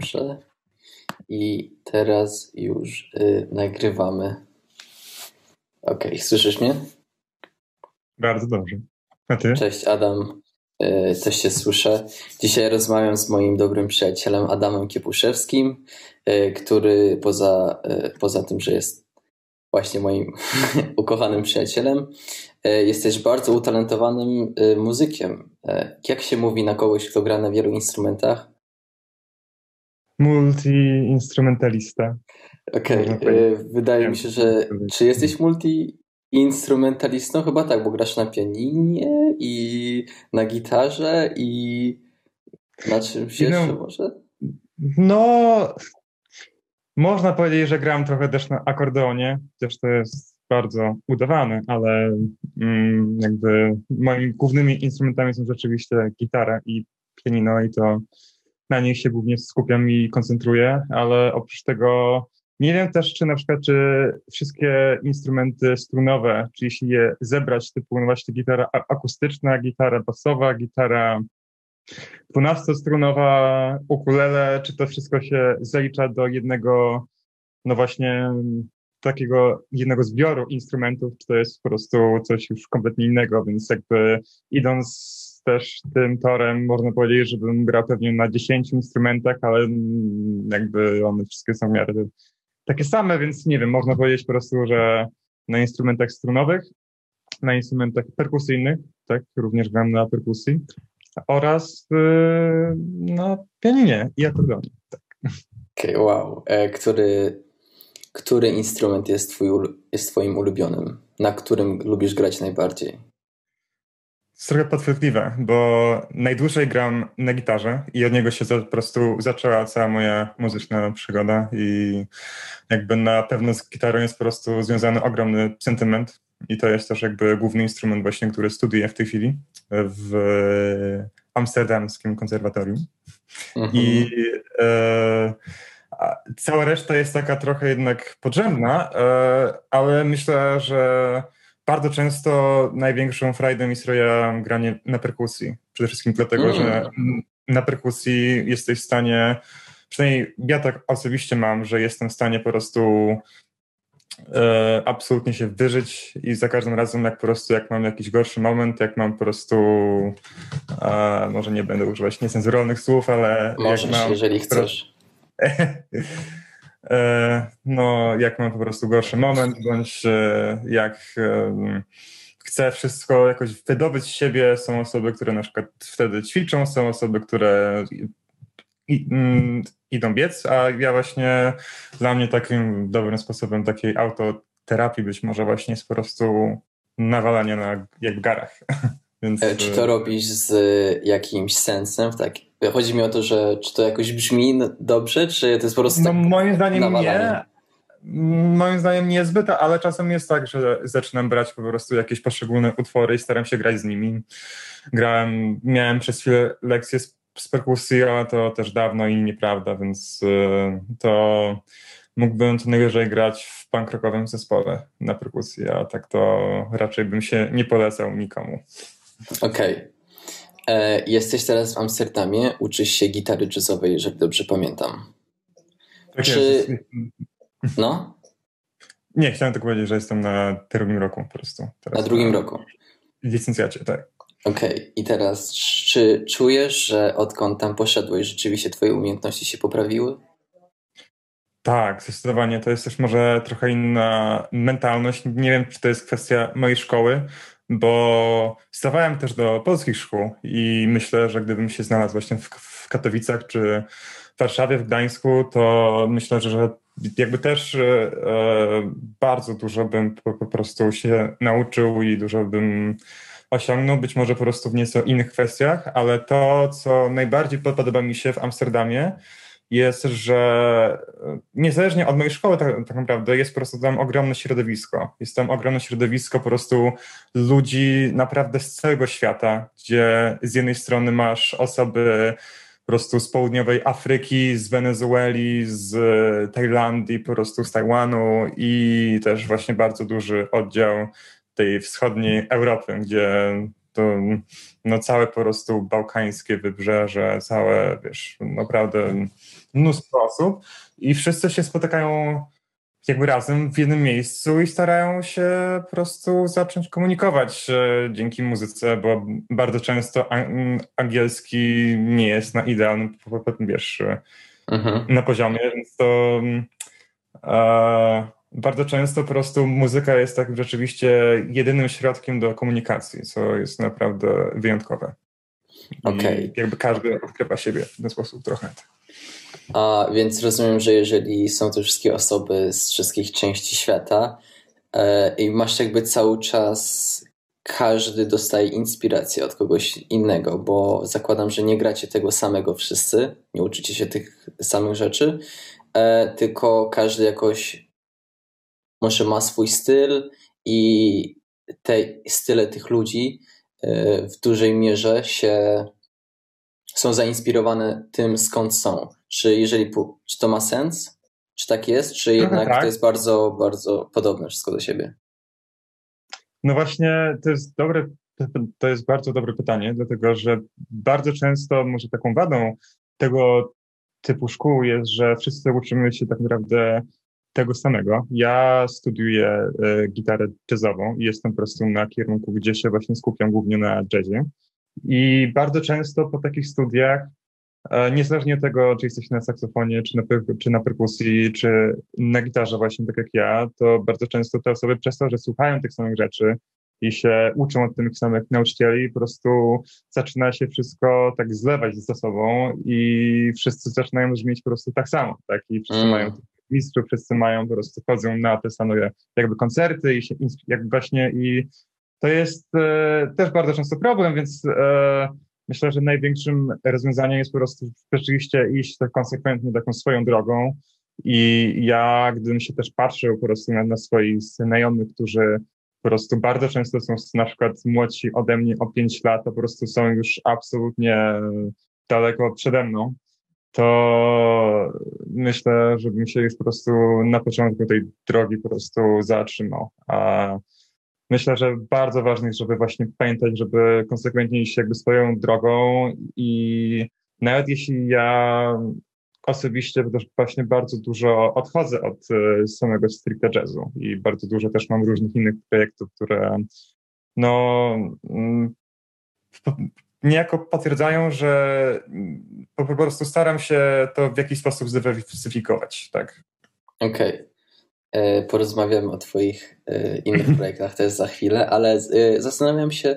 Dobrze. I teraz już y, nagrywamy. Okej, słyszysz mnie? Bardzo dobrze. A ty? Cześć Adam, y, też się słyszę. Dzisiaj rozmawiam z moim dobrym przyjacielem Adamem Kiepuszewskim, y, który poza, y, poza tym, że jest właśnie moim ukochanym przyjacielem, y, jesteś bardzo utalentowanym y, muzykiem. Jak się mówi na kogoś, kto gra na wielu instrumentach? Multi-instrumentalista. Okej, Można y, powiedzieć. wydaje mi się, że czy jesteś multi-instrumentalistą? Chyba tak, bo grasz na pianinie i na gitarze i na czymś no- jeszcze może? No, można powiedzieć, że gram trochę też na akordeonie, chociaż to jest bardzo udawane, ale mm, jakby moimi głównymi instrumentami są rzeczywiście gitara i pianino i to na nich się głównie skupiam i koncentruję, ale oprócz tego nie wiem też, czy na przykład, czy wszystkie instrumenty strunowe, czy jeśli je zebrać, typu no właśnie gitara akustyczna, gitara basowa, gitara 12-strunowa, ukulele, czy to wszystko się zalicza do jednego, no właśnie takiego jednego zbioru instrumentów, czy to jest po prostu coś już kompletnie innego, więc jakby idąc też tym torem, można powiedzieć, żebym grał pewnie na 10 instrumentach, ale jakby one wszystkie są miarę takie same, więc nie wiem, można powiedzieć po prostu, że na instrumentach strunowych, na instrumentach perkusyjnych, tak, również gram na perkusji, oraz yy, na pianinie i akordeonie. Okej, wow. E, Który, który instrument jest, twój, jest twoim ulubionym? Na którym lubisz grać najbardziej? Jest trochę podchwytliwe, bo najdłużej gram na gitarze i od niego się po prostu zaczęła cała moja muzyczna przygoda i jakby na pewno z gitarą jest po prostu związany ogromny sentyment i to jest też jakby główny instrument właśnie, który studiuję w tej chwili w amsterdamskim konserwatorium. Mhm. I e, cała reszta jest taka trochę jednak podrzędna, e, ale myślę, że bardzo często największą frajdę mi sprawia granie na perkusji. Przede wszystkim dlatego, Mm. że na perkusji jesteś w stanie, przynajmniej ja tak osobiście mam, że jestem w stanie po prostu e, absolutnie się wyżyć i za każdym razem jak po prostu jak mam jakiś gorszy moment, jak mam po prostu e, może nie będę używać niecenzuralnych słów, ale Możesz, jak mam jeżeli chcesz. E, no, jak mam po prostu gorszy moment, bądź e, jak em, chcę wszystko jakoś wydobyć z siebie, są osoby, które na przykład wtedy ćwiczą, są osoby, które mm, idą biec, a ja właśnie dla mnie takim dobrym sposobem takiej autoterapii być może właśnie jest po prostu nawalanie na jak w garach. Więc, E, Czy to robisz z e, jakimś sensem? Tak? Chodzi mi o to, że czy to jakoś brzmi dobrze, czy to jest po prostu No moim zdaniem nie. nawalanie? Moim zdaniem niezbyt, ale czasem jest tak, że zaczynam brać po prostu jakieś poszczególne utwory i staram się grać z nimi. Grałem, miałem przez chwilę lekcje z, z perkusji, ale to też dawno i nieprawda, więc y, to mógłbym to najwyżej grać w punk rockowym zespole na perkusji, a tak to raczej bym się nie polecał nikomu. Okej. E, Jesteś teraz w Amsterdamie, uczysz się gitary jazzowej, jeżeli dobrze pamiętam. Tak Czy- jest. No? Nie, chciałem tylko powiedzieć, że jestem na drugim roku po prostu. Teraz Na drugim roku. Licencjacie, tak. Okej. I teraz, czy czujesz, że odkąd tam poszedłeś, rzeczywiście twoje umiejętności się poprawiły? Tak, zdecydowanie. To jest też może trochę inna mentalność. Nie wiem, czy to jest kwestia mojej szkoły, bo stawałem też do polskich szkół i myślę, że gdybym się znalazł właśnie w, w Katowicach czy w Warszawie, w Gdańsku, to myślę, że jakby też e, bardzo dużo bym po, po prostu się nauczył i dużo bym osiągnął, być może po prostu w nieco innych kwestiach, ale to, co najbardziej podoba mi się w Amsterdamie, jest, że niezależnie od mojej szkoły tak, tak naprawdę jest po prostu tam ogromne środowisko. Jest tam ogromne środowisko po prostu ludzi naprawdę z całego świata, gdzie z jednej strony masz osoby po prostu z południowej Afryki, z Wenezueli, z Tajlandii, po prostu z Tajwanu i też właśnie bardzo duży oddział tej wschodniej Europy, gdzie to no, całe po prostu bałkańskie wybrzeże, całe, wiesz, naprawdę mnóstwo osób i wszyscy się spotykają jakby razem w jednym miejscu i starają się po prostu zacząć komunikować dzięki muzyce, bo bardzo często angielski nie jest na idealnym, wiesz, mhm. na poziomie, więc to e, bardzo często po prostu muzyka jest tak rzeczywiście jedynym środkiem do komunikacji, co jest naprawdę wyjątkowe. Okay. Jakby każdy odkrywa siebie w ten sposób trochę. A więc rozumiem, że jeżeli są to wszystkie osoby z wszystkich części świata e, i masz jakby cały czas, każdy dostaje inspirację od kogoś innego, bo zakładam, że nie gracie tego samego wszyscy, nie uczycie się tych samych rzeczy, e, tylko każdy jakoś może ma swój styl i te style tych ludzi e, w dużej mierze się są zainspirowane tym, skąd są. Czy jeżeli, czy to ma sens? Czy tak jest? Czy jednak tak. to jest bardzo, bardzo podobne wszystko do siebie? No właśnie, to jest dobre, to jest bardzo dobre pytanie, dlatego że bardzo często może taką wadą tego typu szkół jest, że wszyscy uczymy się tak naprawdę tego samego. Ja studiuję e, gitarę jazzową i jestem po prostu na kierunku, gdzie się właśnie skupiam głównie na jazzie. I bardzo często po takich studiach, e, niezależnie od tego, czy jesteś na saksofonie, czy na, czy na perkusji, czy na gitarze właśnie tak jak ja, to bardzo często te osoby przez to, że słuchają tych samych rzeczy i się uczą od tych samych nauczycieli, po prostu zaczyna się wszystko tak zlewać ze sobą i wszyscy zaczynają brzmieć po prostu tak samo, tak? I wszyscy mm. mają mistrzów, wszyscy mają, po prostu chodzą na te same jakby koncerty i się jakby właśnie i to jest e, też bardzo często problem, więc e, myślę, że największym rozwiązaniem jest po prostu rzeczywiście iść tak konsekwentnie taką swoją drogą. I ja, gdybym się też patrzył po prostu na, na swoich znajomych, którzy po prostu bardzo często są na przykład młodsi ode mnie o 5 lat, to po prostu są już absolutnie daleko przede mną to myślę, żebym się już po prostu na początku tej drogi po prostu zatrzymał. A myślę, że bardzo ważne jest, żeby właśnie pamiętać, żeby konsekwentnie iść jakby swoją drogą i nawet jeśli ja osobiście też właśnie bardzo dużo odchodzę od e, samego stricte jazzu i bardzo dużo też mam różnych innych projektów, które no mm, niejako potwierdzają, że po, po prostu staram się to w jakiś sposób zdywersyfikować, tak. Okej. Okay. E, porozmawiamy o Twoich e, innych projektach też za chwilę, ale e, zastanawiam się,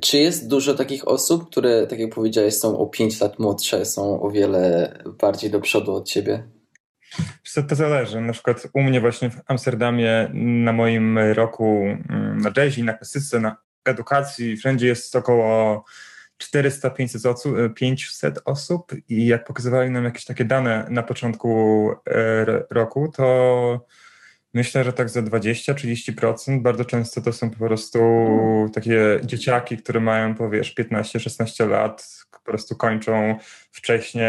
czy jest dużo takich osób, które, tak jak powiedziałeś, są o 5 lat młodsze, są o wiele bardziej do przodu od Ciebie? To, to zależy. Na przykład u mnie właśnie w Amsterdamie na moim roku mm, na jazzie, na klasyce, na edukacji wszędzie jest około 400-500 osób, 500 osób i jak pokazywali nam jakieś takie dane na początku e, roku, to myślę, że tak za 20-30% bardzo często to są po prostu takie dzieciaki, które mają powiesz 15-16 lat, po prostu kończą wcześniej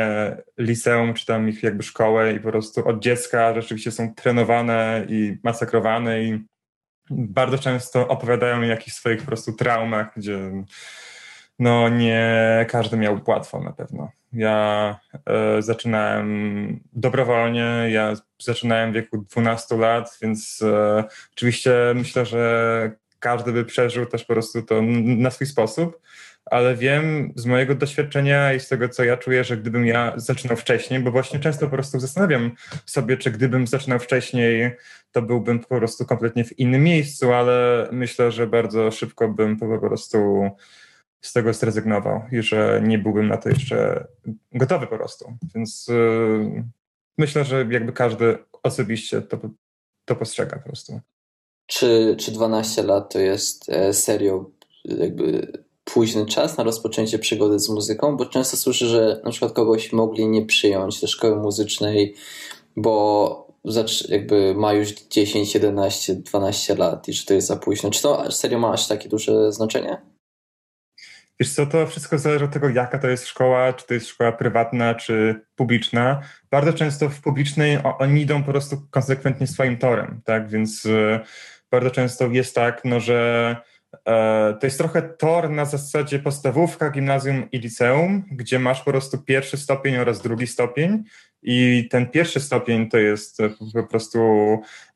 liceum, czy tam ich jakby szkołę i po prostu od dziecka rzeczywiście są trenowane i masakrowane i bardzo często opowiadają o jakichś swoich po prostu traumach, gdzie no nie każdy miał łatwo na pewno. Ja e, zaczynałem dobrowolnie, ja zaczynałem w wieku 12 lat, więc e, oczywiście myślę, że każdy by przeżył też po prostu to na swój sposób, ale wiem z mojego doświadczenia i z tego, co ja czuję, że gdybym ja zaczynał wcześniej, bo właśnie często po prostu zastanawiam sobie, czy gdybym zaczynał wcześniej, to byłbym po prostu kompletnie w innym miejscu, ale myślę, że bardzo szybko bym po prostu z tego zrezygnował i że nie byłbym na to jeszcze gotowy po prostu. Więc yy, myślę, że jakby każdy osobiście to, to postrzega po prostu. Czy, czy 12 lat to jest e, serio jakby późny czas na rozpoczęcie przygody z muzyką? Bo często słyszę, że na przykład kogoś mogli nie przyjąć do szkoły muzycznej, bo jakby ma już 10, 11, 12 lat i czy to jest za późno. Czy to serio ma aż takie duże znaczenie? Wiesz co, to wszystko zależy od tego, jaka to jest szkoła, czy to jest szkoła prywatna, czy publiczna. Bardzo często w publicznej oni idą po prostu konsekwentnie swoim torem, tak? Więc y, bardzo często jest tak, no, że E, to jest trochę tor na zasadzie podstawówka, gimnazjum i liceum, gdzie masz po prostu pierwszy stopień oraz drugi stopień. I ten pierwszy stopień to jest po prostu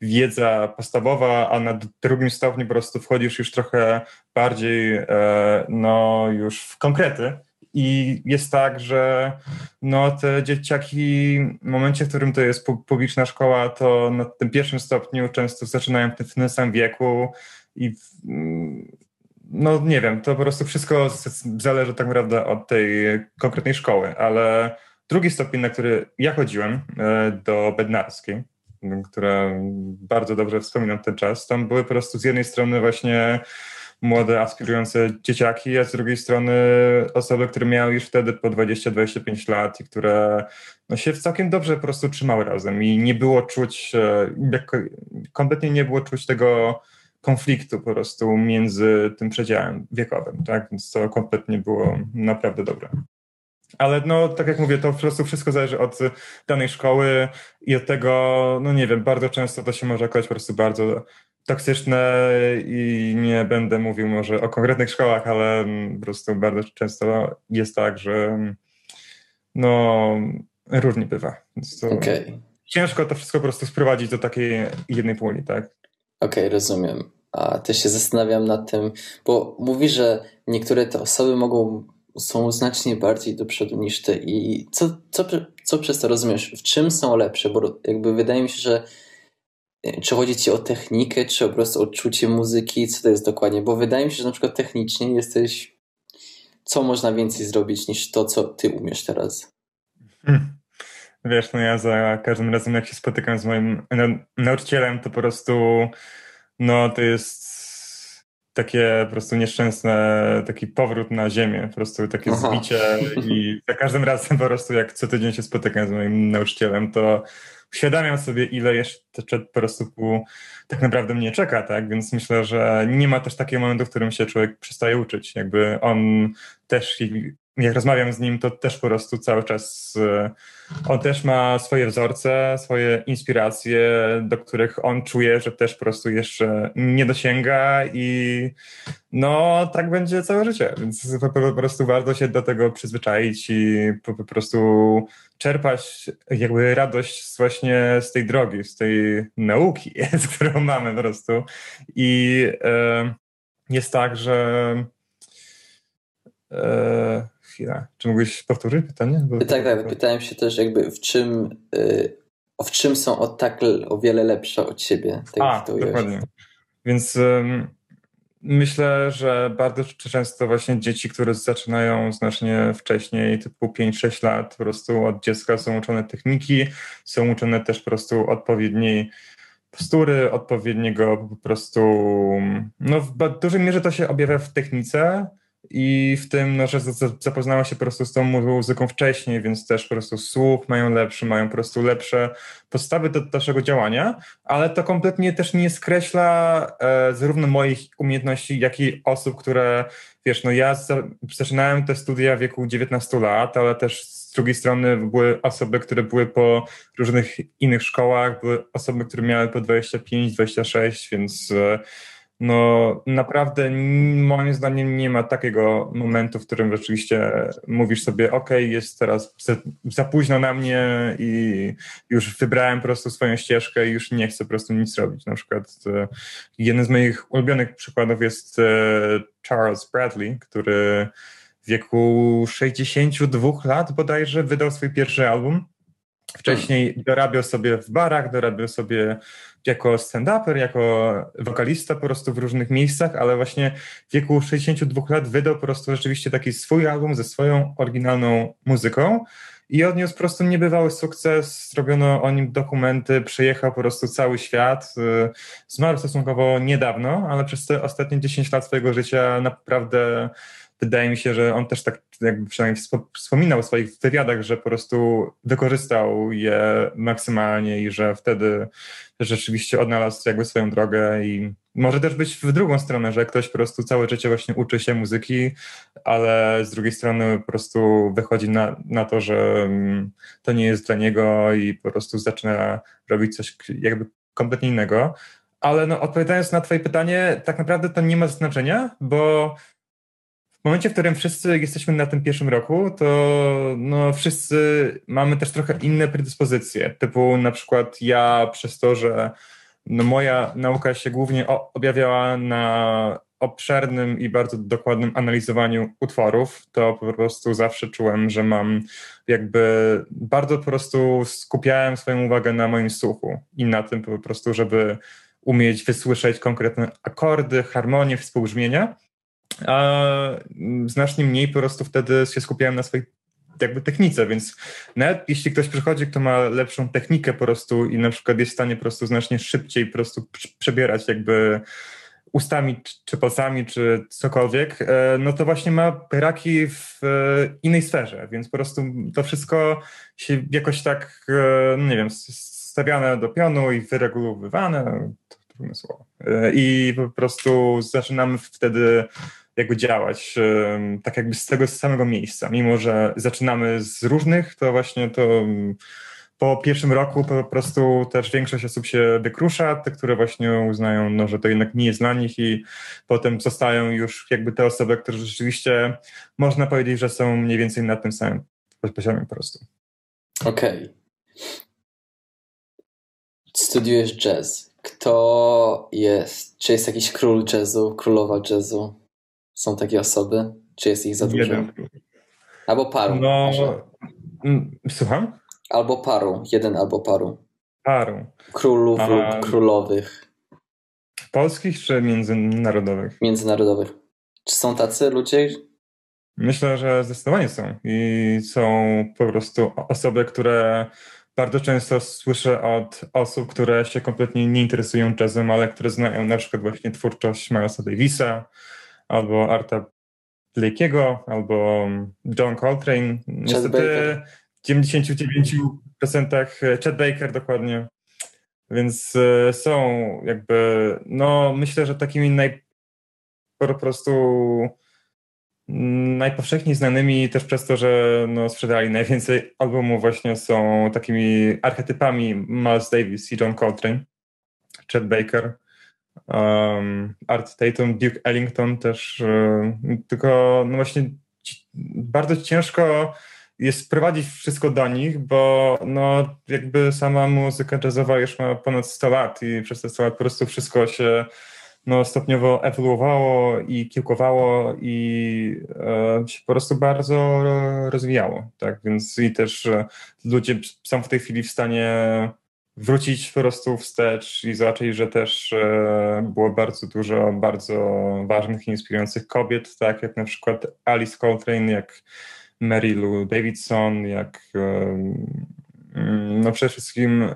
wiedza podstawowa, a na drugim stopniu po prostu wchodzisz już trochę bardziej e, no, już w konkrety. I jest tak, że no, te dzieciaki w momencie, w którym to jest publiczna szkoła, to na tym pierwszym stopniu często zaczynają w tym samym wieku i no nie wiem, to po prostu wszystko zależy tak naprawdę od tej konkretnej szkoły, ale drugi stopień, na który ja chodziłem e, do Bednarskiej, która bardzo dobrze wspominam ten czas, tam były po prostu z jednej strony właśnie młode, aspirujące dzieciaki, a z drugiej strony osoby, które miały już wtedy po 20-25 lat i które no, się całkiem dobrze po prostu trzymały razem i nie było czuć, e, kompletnie nie było czuć tego konfliktu po prostu między tym przedziałem wiekowym, tak? Więc to kompletnie było naprawdę dobre. Ale no, tak jak mówię, to po prostu wszystko zależy od danej szkoły i od tego, no nie wiem, bardzo często to się może okazać po prostu bardzo toksyczne i nie będę mówił może o konkretnych szkołach, ale po prostu bardzo często jest tak, że no różnie bywa. Więc to okay. Ciężko to wszystko po prostu sprowadzić do takiej jednej puli, tak? Okej, okay, rozumiem. A też się zastanawiam nad tym, bo mówi, że niektóre te osoby mogą są znacznie bardziej do przodu niż ty. I co, co, co przez to rozumiesz? W czym są lepsze? Bo jakby wydaje mi się, że e, czy chodzi ci o technikę, czy po prostu odczucie muzyki? Co to jest dokładnie? Bo wydaje mi się, że na przykład technicznie jesteś. Co można więcej zrobić niż to, co ty umiesz teraz? Hmm. Wiesz, no ja za każdym razem, jak się spotykam z moim nauczycielem, to po prostu no to jest takie po prostu nieszczęsne, taki powrót na ziemię, po prostu takie Aha. zbicie i za każdym razem po prostu jak co tydzień się spotykam z moim nauczycielem, to uświadamiam sobie, ile jeszcze po prostu tak naprawdę mnie czeka, tak? Więc myślę, że nie ma też takiego momentu, w którym się człowiek przestaje uczyć. Jakby on też jak rozmawiam z nim, to też po prostu cały czas e, on też ma swoje wzorce, swoje inspiracje, do których on czuje, że też po prostu jeszcze nie dosięga i no tak będzie całe życie, więc po, prostu warto się do tego przyzwyczaić i po, prostu czerpać jakby radość właśnie z tej drogi, z tej nauki, którą mamy po prostu. I e, jest tak, że e, chwila. Czy mógłbyś powtórzyć pytanie? Bo... Tak, tak. Pytałem się też jakby w czym, yy, w czym są o tak o wiele lepsze od siebie. Tak A, dokładnie. Więc myślę, że bardzo często właśnie dzieci, które zaczynają znacznie wcześniej, typu 5-6 lat, po prostu od dziecka są uczone techniki, są uczone też po prostu odpowiedniej postury, odpowiedniego po prostu, no w dużej mierze to się objawia w technice, i w tym, no, że zapoznała się po prostu z tą muzyką wcześniej, więc też po prostu słuch mają lepszy, mają po prostu lepsze podstawy do dalszego działania, ale to kompletnie też nie skreśla e, zarówno moich umiejętności, jak i osób, które, wiesz, no ja za, zaczynałem te studia w wieku 19 lat, ale też z drugiej strony były osoby, które były po różnych innych szkołach, były osoby, które miały po 25, 26, więc e, no naprawdę moim zdaniem nie ma takiego momentu, w którym rzeczywiście mówisz sobie, ok, jest teraz za, za, późno na mnie i już wybrałem po prostu swoją ścieżkę i już nie chcę po prostu nic robić. Na przykład e, jeden z moich ulubionych przykładów jest e, Charles Bradley, który w wieku 62 lat bodajże wydał swój pierwszy album. Wcześniej dorabiał sobie w barach, dorabiał sobie jako stand-uper, jako wokalista po prostu w różnych miejscach, ale właśnie w wieku 62 lat wydał po prostu rzeczywiście taki swój album ze swoją oryginalną muzyką i odniósł po prostu niebywały sukces, zrobiono o nim dokumenty, przejechał po prostu cały świat. Zmarł stosunkowo niedawno, ale przez te ostatnie 10 lat swojego życia naprawdę wydaje mi się, że on też tak jakby przynajmniej wspominał w swoich wywiadach, że po prostu wykorzystał je maksymalnie i że wtedy rzeczywiście odnalazł jakby swoją drogę i może też być w drugą stronę, że ktoś po prostu całe życie właśnie uczy się muzyki, ale z drugiej strony po prostu wychodzi na, na to, że mm, to nie jest dla niego i po prostu zaczyna robić coś jakby kompletnie innego. ale no, odpowiadając na twoje pytanie, tak naprawdę to nie ma znaczenia, bo w momencie, w którym wszyscy jesteśmy na tym pierwszym roku, to no, wszyscy mamy też trochę inne predyspozycje. Typu na przykład ja przez to, że no, moja nauka się głównie objawiała na obszernym i bardzo dokładnym analizowaniu utworów, to po prostu zawsze czułem, że mam jakby bardzo po prostu skupiałem swoją uwagę na moim słuchu i na tym po prostu, żeby umieć wysłyszeć konkretne akordy, harmonie, współbrzmienia, a znacznie mniej po prostu wtedy się skupiałem na swojej jakby technice, więc nawet jeśli ktoś przychodzi, kto ma lepszą technikę po prostu i na przykład jest w stanie po prostu znacznie szybciej po prostu przebierać jakby ustami, czy palcami, czy cokolwiek, e, no to właśnie ma braki w e, innej sferze, więc po prostu to wszystko się jakoś tak, e, no nie wiem, stawiane do pionu i wyregulowywane, to trudne słowo. I po prostu zaczynamy wtedy jakby działać tak jakby z tego samego miejsca. Mimo, że zaczynamy z różnych, to właśnie to po pierwszym roku po prostu też większość osób się wykrusza, te, które właśnie uznają, no, że to jednak nie jest dla nich i potem zostają już jakby te osoby, które rzeczywiście można powiedzieć, że są mniej więcej na tym samym poziomie po prostu. Okej. Okay. Studiujesz jazz. Kto jest? Czy jest jakiś król jazzu, królowa jazzu? Są takie osoby? Czy jest ich za dużo? Jeden. Albo paru. No, może. Mm, słucham? Albo paru, jeden albo paru. Paru. Królów A... lub królowych. Polskich czy międzynarodowych? Międzynarodowych. Czy są tacy ludzie? Myślę, że zdecydowanie są. I są po prostu osoby, które bardzo często słyszę od osób, które się kompletnie nie interesują jazzem, ale które znają na przykład właśnie twórczość Milesa Davisa albo Arta Blake'ego, albo John Coltrane. Niestety w 99% Chad Baker dokładnie. Więc e, są jakby, no myślę, że takimi naj, po prostu najpowszechniej znanymi też przez to, że no, sprzedali najwięcej albumów właśnie są takimi archetypami Miles Davis i John Coltrane, Chad Baker, um, Art Tatum, Duke Ellington też, um, tylko no właśnie bardzo ciężko jest sprowadzić wszystko do nich, bo no, jakby sama muzyka jazzowa już ma ponad 100 lat i przez te 100 lat po prostu wszystko się no, stopniowo ewoluowało i kiełkowało i e, się po prostu bardzo rozwijało. Tak? Więc i też e, ludzie są w tej chwili w stanie wrócić po prostu wstecz i zobaczyć, że też e, było bardzo dużo bardzo ważnych i inspirujących kobiet, tak jak na przykład Alice Coltrane, jak Mary Lou Davidson, jak no przede wszystkim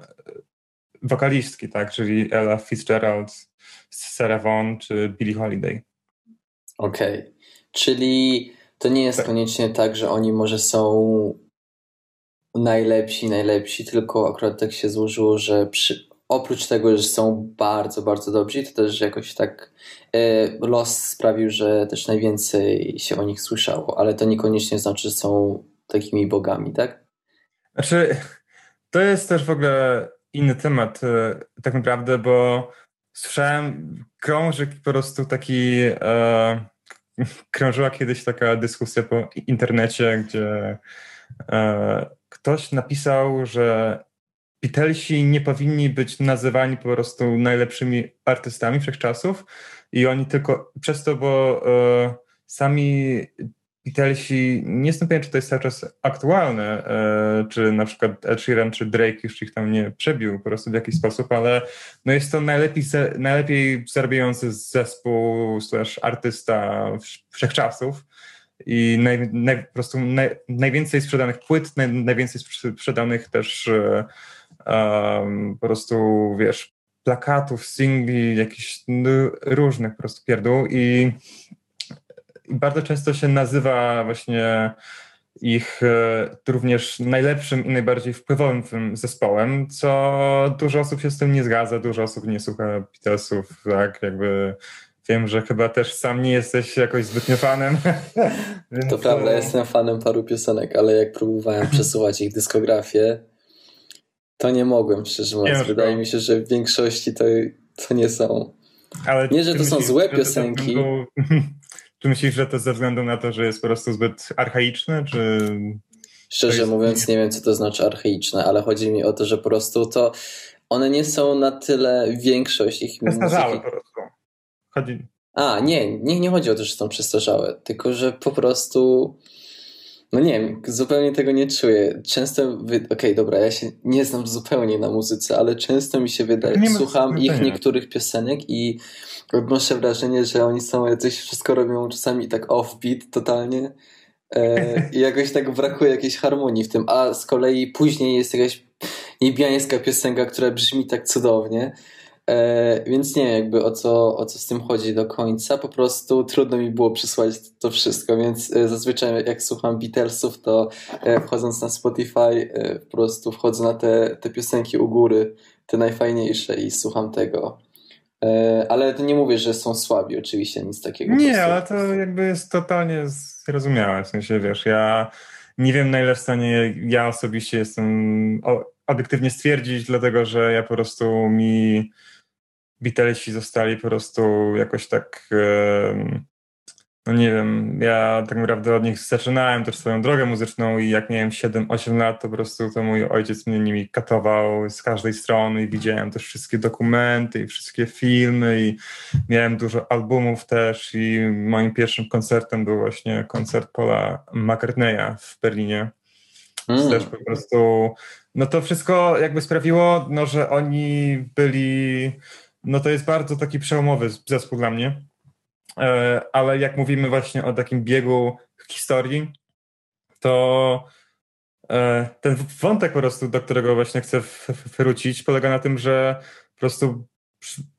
wokalistki, tak, czyli Ella Fitzgerald, Sarah Vaughan czy Billie Holiday. Okej, okay. czyli to nie jest tak. koniecznie tak, że oni może są najlepsi, najlepsi, tylko akurat tak się złożyło, że przy, oprócz tego, że są bardzo, bardzo dobrzy, to też jakoś tak e, los sprawił, że też najwięcej się o nich słyszało, ale to niekoniecznie znaczy, że są takimi bogami, tak? Znaczy, to jest też w ogóle inny temat e, tak naprawdę, bo słyszałem, krąży po prostu taki, e, krążyła kiedyś taka dyskusja po internecie, gdzie e, ktoś napisał, że Beatlesi nie powinni być nazywani po prostu najlepszymi artystami wszechczasów i oni tylko przez to, bo e, sami Beatlesi, nie jestem pewien, czy to jest cały czas aktualne, e, czy na przykład Ed Sheeran, czy Drake już ich tam nie przebił po prostu w jakiś sposób, ale no jest to najlepiej, najlepiej zarabiający zespół slash artysta wszechczasów i naj, naj, po prostu naj, najwięcej sprzedanych płyt, naj, najwięcej sprzedanych też um, po prostu, wiesz, plakatów, singli, jakichś no, różnych po prostu pierdół. I, i bardzo często się nazywa właśnie ich e, również najlepszym i najbardziej wpływowym zespołem, co dużo osób się z tym nie zgadza, dużo osób nie słucha Beatlesów, tak, jakby wiem, że chyba też sam nie jesteś jakoś zbytnio fanem. Więc... To prawda, jestem fanem paru piosenek, ale jak próbowałem przesuwać ich dyskografię, to nie mogłem, szczerze mówiąc. Wydaje mi się, że w większości to to nie są. Ale nie, że to myślisz, są złe piosenki. Względu, czy myślisz, że to ze względu na to, że jest po prostu zbyt archaiczne, czy... Szczerze mówiąc, nie wiem, co to znaczy archaiczne, ale chodzi mi o to, że po prostu to one nie są na tyle większość ich Przestarzałe po prostu. Chodzi... A, nie, nie, nie chodzi o to, że są przestarzałe, tylko że po prostu no nie wiem, zupełnie tego nie czuję. Często, wy... okej, okay, dobra, ja się nie znam zupełnie na muzyce, ale często mi się wydaje, słucham ich niektórych piosenek i odnoszę wrażenie, że oni są jacyś, wszystko robią czasami tak offbeat totalnie e, i jakoś tak brakuje jakiejś harmonii w tym, a z kolei później jest jakaś niebiańska piosenka, która brzmi tak cudownie E, więc nie wiem jakby o co, o co z tym chodzi do końca. Po prostu trudno mi było przysłać to wszystko, więc e, zazwyczaj jak słucham Beatlesów, to e, wchodząc na Spotify, po prostu wchodzę na te, te piosenki u góry, te najfajniejsze i słucham tego. Ale to nie mówię, że są słabi, oczywiście, nic takiego. Nie, ale to jakby jest totalnie zrozumiałe. W sensie, wiesz, ja nie wiem na ile w stanie ja osobiście jestem obiektywnie stwierdzić, dlatego że ja po prostu mi Beatlesi zostali po prostu jakoś tak, no nie wiem, ja tak naprawdę od nich zaczynałem też swoją drogę muzyczną i jak miałem 7-8 lat, to po prostu to mój ojciec mnie nimi katował z każdej strony i widziałem też wszystkie dokumenty i wszystkie filmy i miałem dużo albumów też i moim pierwszym koncertem był właśnie koncert Paula McCartneya w Berlinie. Mm. Też po prostu, no to wszystko jakby sprawiło, no, że oni byli no to jest bardzo taki przełomowy zespół dla mnie. E, ale jak mówimy właśnie o takim biegu historii, to e, ten wątek po prostu, do którego właśnie chcę wrócić, polega na tym, że po prostu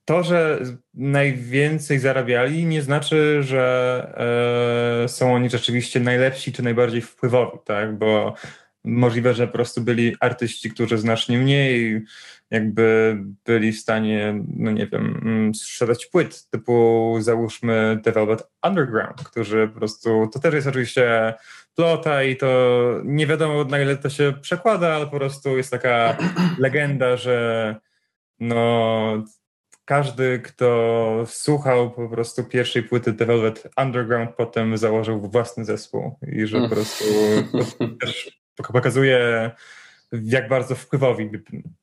to, że najwięcej zarabiali, nie znaczy, że e, są oni rzeczywiście najlepsi czy najbardziej wpływowi, tak? Bo możliwe, że po prostu byli artyści, którzy znacznie mniej jakby byli w stanie, no nie wiem, mm, sprzedać płyt typu załóżmy The Velvet Underground, którzy po prostu, to też jest oczywiście plota i to nie wiadomo na ile to się przekłada, ale po prostu jest taka legenda, że no każdy, kto słuchał po prostu pierwszej płyty The Velvet Underground, potem założył własny zespół i że po prostu też pokazuje jak bardzo wpływowi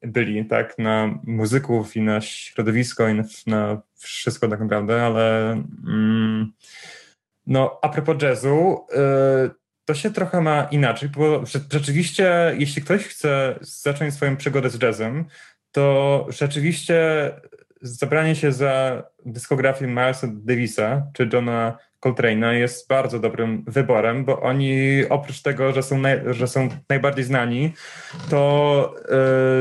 byli tak, na muzyków i na środowisko i na, wszystko tak naprawdę, ale mm, no a propos jazzu, y, to się trochę ma inaczej, bo rzeczywiście jeśli ktoś chce zacząć swoją przygodę z jazzem, to rzeczywiście zabranie się za dyskografię Milesa Davisa czy Johna Coltrane'a jest bardzo dobrym wyborem, bo oni oprócz tego, że są, naj, że są najbardziej znani, to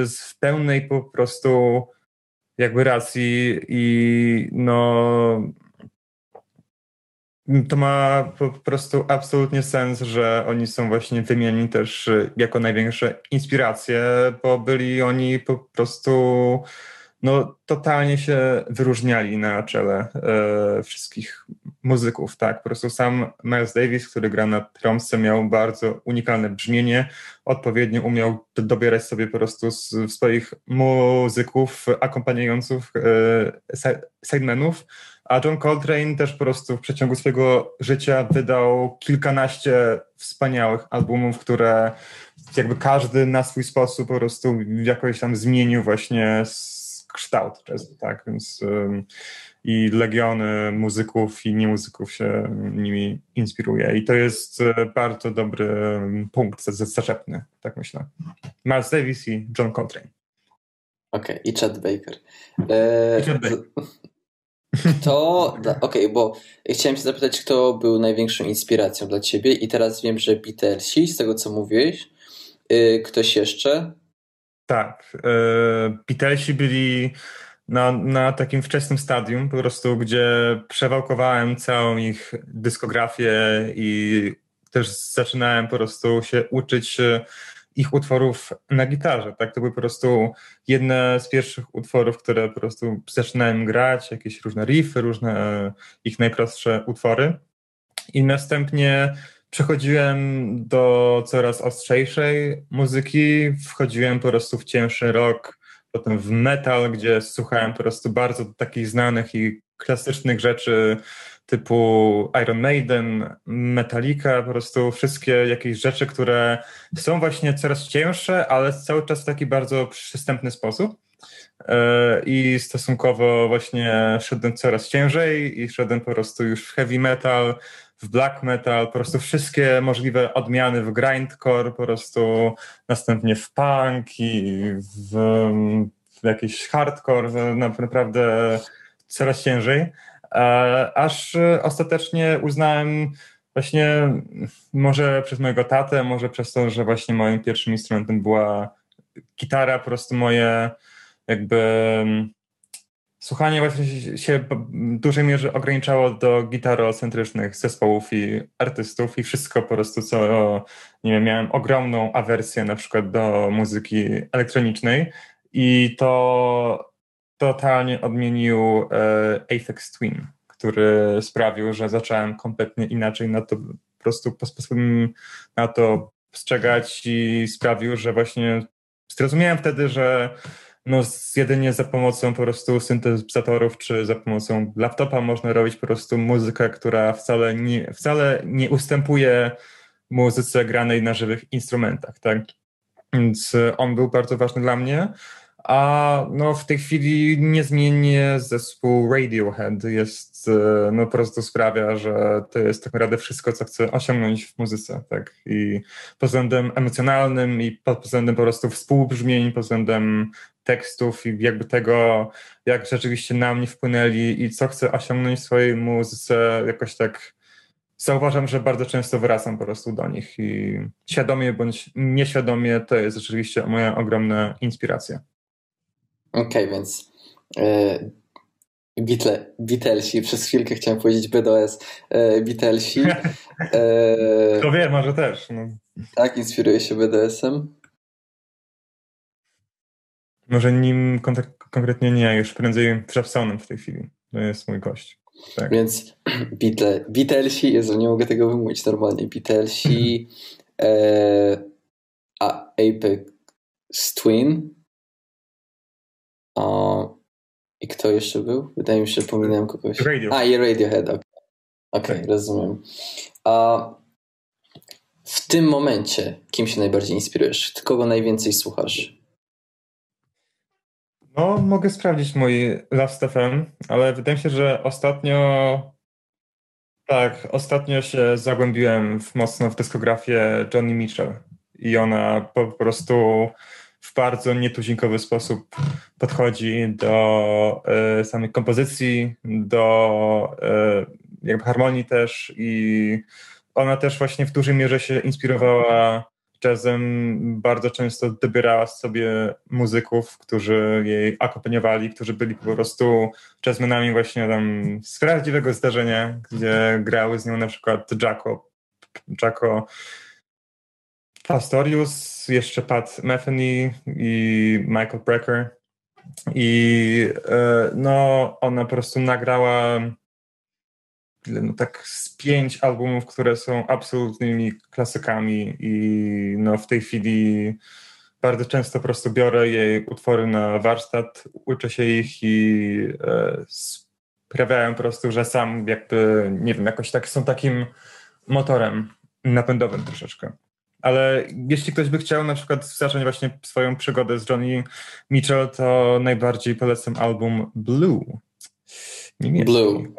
yy, z pełnej po prostu jakby racji i no to ma po prostu absolutnie sens, że oni są właśnie wymienieni też jako największe inspiracje, bo byli oni po prostu no, totalnie się wyróżniali na czele e, wszystkich muzyków, tak? Po prostu sam Miles Davis, który gra na trąbce, miał bardzo unikalne brzmienie, odpowiednio umiał dobierać sobie po prostu z, swoich muzyków, akompaniujących e, a John Coltrane też po prostu w przeciągu swojego życia wydał kilkanaście wspaniałych albumów, które jakby każdy na swój sposób po prostu jakoś tam zmienił właśnie kształt tak? Więc i legiony muzyków i niemuzyków się nimi inspiruje. I to jest e, bardzo dobry punkt zaczepny, tak myślę. Miles Davis i John Coltrane. Okej, okay, i Chad Baker. E, I Chad Baker. To, okej, okay, bo chciałem się zapytać, kto był największą inspiracją dla ciebie i teraz wiem, że Beatlesi, z tego co mówiłeś, y, ktoś jeszcze? Tak. E, Beatlesi byli na, na takim wczesnym stadium, po prostu, gdzie przewałkowałem całą ich dyskografię i też zaczynałem po prostu się uczyć ich utworów na gitarze. Tak, to były po prostu jedne z pierwszych utworów, które po prostu zaczynałem grać, jakieś różne riffy, różne e, ich najprostsze utwory. I następnie przechodziłem do coraz ostrzejszej muzyki, wchodziłem po prostu w cięższy rock, potem w metal, gdzie słuchałem po prostu bardzo takich znanych i klasycznych rzeczy typu Iron Maiden, Metallica, po prostu wszystkie jakieś rzeczy, które są właśnie coraz cięższe, ale cały czas w taki bardzo przystępny sposób. E, I stosunkowo właśnie szedłem coraz ciężej i szedłem po prostu już w heavy metal, w black metal, po prostu wszystkie możliwe odmiany w grindcore, po prostu następnie w punk i w, w jakiś hardcore, naprawdę coraz ciężej. E, aż ostatecznie uznałem właśnie może przez mojego tatę, może przez to, że właśnie moim pierwszym instrumentem była gitara, po prostu moje jakby słuchanie właśnie się w dużej mierze ograniczało do gitarocentrycznych zespołów i artystów i wszystko po prostu, co nie wiem, miałem ogromną awersję na przykład do muzyki elektronicznej i to totalnie odmienił e, Twin, który sprawił, że zacząłem kompletnie inaczej na to po prostu na to postrzegać i sprawił, że właśnie zrozumiałem wtedy, że no jedynie za pomocą po prostu syntezatorów czy za pomocą laptopa można robić po prostu muzykę, która wcale nie, wcale nie ustępuje muzyce granej na żywych instrumentach, tak? Więc on był bardzo ważny dla mnie. A no, w tej chwili niezmiennie zespół Radiohead jest, e, no po prostu sprawia, że to jest tak naprawdę wszystko, co chcę osiągnąć w muzyce, tak? I pod względem emocjonalnym i pod względem po prostu współbrzmień, pod względem tekstów i jakby tego, jak rzeczywiście na mnie wpłynęli i co chcę osiągnąć w swojej muzyce, jakoś tak zauważam, że bardzo często wracam po prostu do nich i świadomie bądź nieświadomie to jest rzeczywiście moja ogromna inspiracja. Okej, okay, więc Beatle, Beatlesi, przez chwilkę chciałem powiedzieć BDS, e, Beatlesi. E, to wie, może też. No. Tak, inspiruje się BDS-em. Może nim konkretnie nie, już prędzej Trapsonem w tej chwili. To jest mój gość. Tak. Więc Beatle, Beatlesi, Jezu, nie mogę tego wymówić normalnie. Beatlesi, e, a Apex Twin, o, I kto jeszcze był? Wydaje mi się, że pominąłem kogoś. Radio. A, i Radiohead, okej, okay. okay, rozumiem. A w tym momencie kim się najbardziej inspirujesz? Kogo najwięcej słuchasz? No, mogę sprawdzić mój Last FM, ale wydaje mi się, że ostatnio tak, ostatnio się zagłębiłem w, mocno w dyskografię Johnny Mitchell i ona po prostu w bardzo nietuzinkowy sposób podchodzi do y, samej kompozycji, do y, jakby harmonii też i ona też właśnie w dużej mierze się inspirowała jazzem, bardzo często dobierała sobie muzyków, którzy jej akompaniowali, którzy byli po prostu jazzmenami właśnie tam z prawdziwego zdarzenia, gdzie grały z nią na przykład Jacko, Jacko Pastorius, jeszcze Pat Metheny i Michael Brecker. I e, no, ona po prostu nagrała no, tak z pięć albumów, które są absolutnymi klasykami i no, w tej chwili bardzo często po prostu biorę jej utwory na warsztat, uczę się ich i e, sprawiają po prostu, że sam jakby, nie wiem, jakoś tak są takim motorem napędowym troszeczkę. Ale jeśli ktoś by chciał na przykład zacząć właśnie swoją przygodę z Johnny Mitchell, to najbardziej polecam album Blue. Niemiecki. Blue.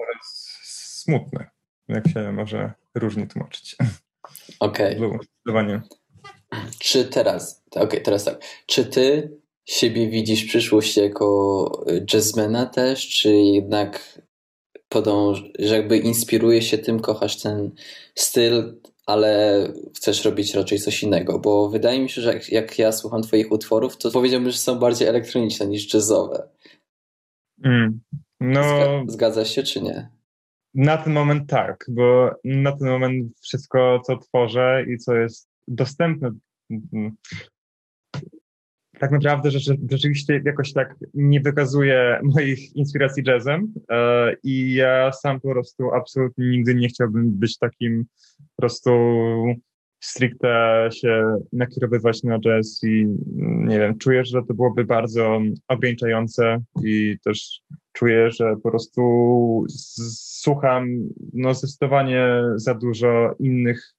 Smutny, jak się może różnie tłumaczyć. Okej. Okay. Blue, zdecydowanie. Czy teraz, okej, okay, teraz tak. Czy ty siebie widzisz w przyszłości jako jazzmana też, czy jednak podąż, że jakby inspiruje się tym, kochasz ten styl, ale chcesz robić raczej coś innego, bo wydaje mi się, że jak, jak ja słucham twoich utworów, to powiedziałbym, że są bardziej elektroniczne niż jazzowe. Mm. No, Zgadza się, czy nie? Na ten moment tak, bo na ten moment wszystko, co tworzę i co jest dostępne mm, tak naprawdę rzeczywiście jakoś tak nie wykazuje moich inspiracji jazzem e, i ja sam po prostu absolutnie nigdy nie chciałbym być takim po prostu stricte się nakierowywać na jazz i nie wiem, czuję, że to byłoby bardzo ograniczające i też czuję, że po prostu słucham no zdecydowanie za dużo innych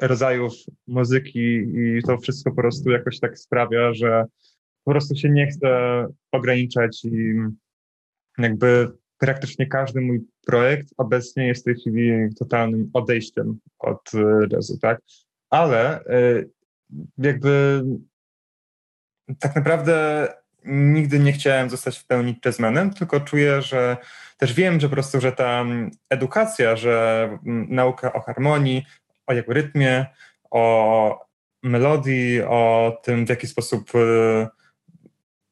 rodzajów muzyki i to wszystko po prostu jakoś tak sprawia, że po prostu się nie chcę ograniczać i jakby praktycznie każdy mój projekt obecnie jest w tej chwili totalnym odejściem od e, jazzu, tak? Ale e, jakby tak naprawdę nigdy nie chciałem zostać w pełni jazzmanem, tylko czuję, że też wiem, że po prostu, że ta edukacja, że nauka o harmonii, o jego rytmie, o melodii, o tym, w jaki sposób e,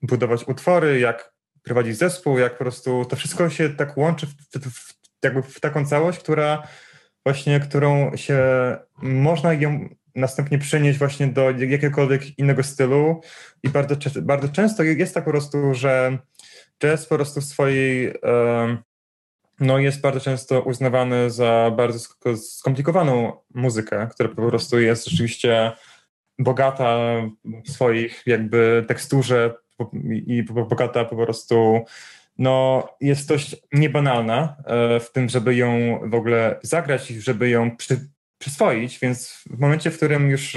budować utwory, jak prowadzić zespół, jak po prostu to wszystko się tak łączy w, w, jakby w taką całość, która właśnie, którą się można ją następnie przenieść właśnie do jakiegokolwiek innego stylu. I bardzo, bardzo często jest tak po prostu, że jazz po prostu w swojej no jest bardzo często uznawany za bardzo skomplikowaną muzykę, która po prostu jest rzeczywiście bogata w swoich jakby teksturze, i bogata po prostu no, jest dość niebanalna e, w tym, żeby ją w ogóle zagrać i żeby ją przy, przyswoić, więc w momencie, w którym już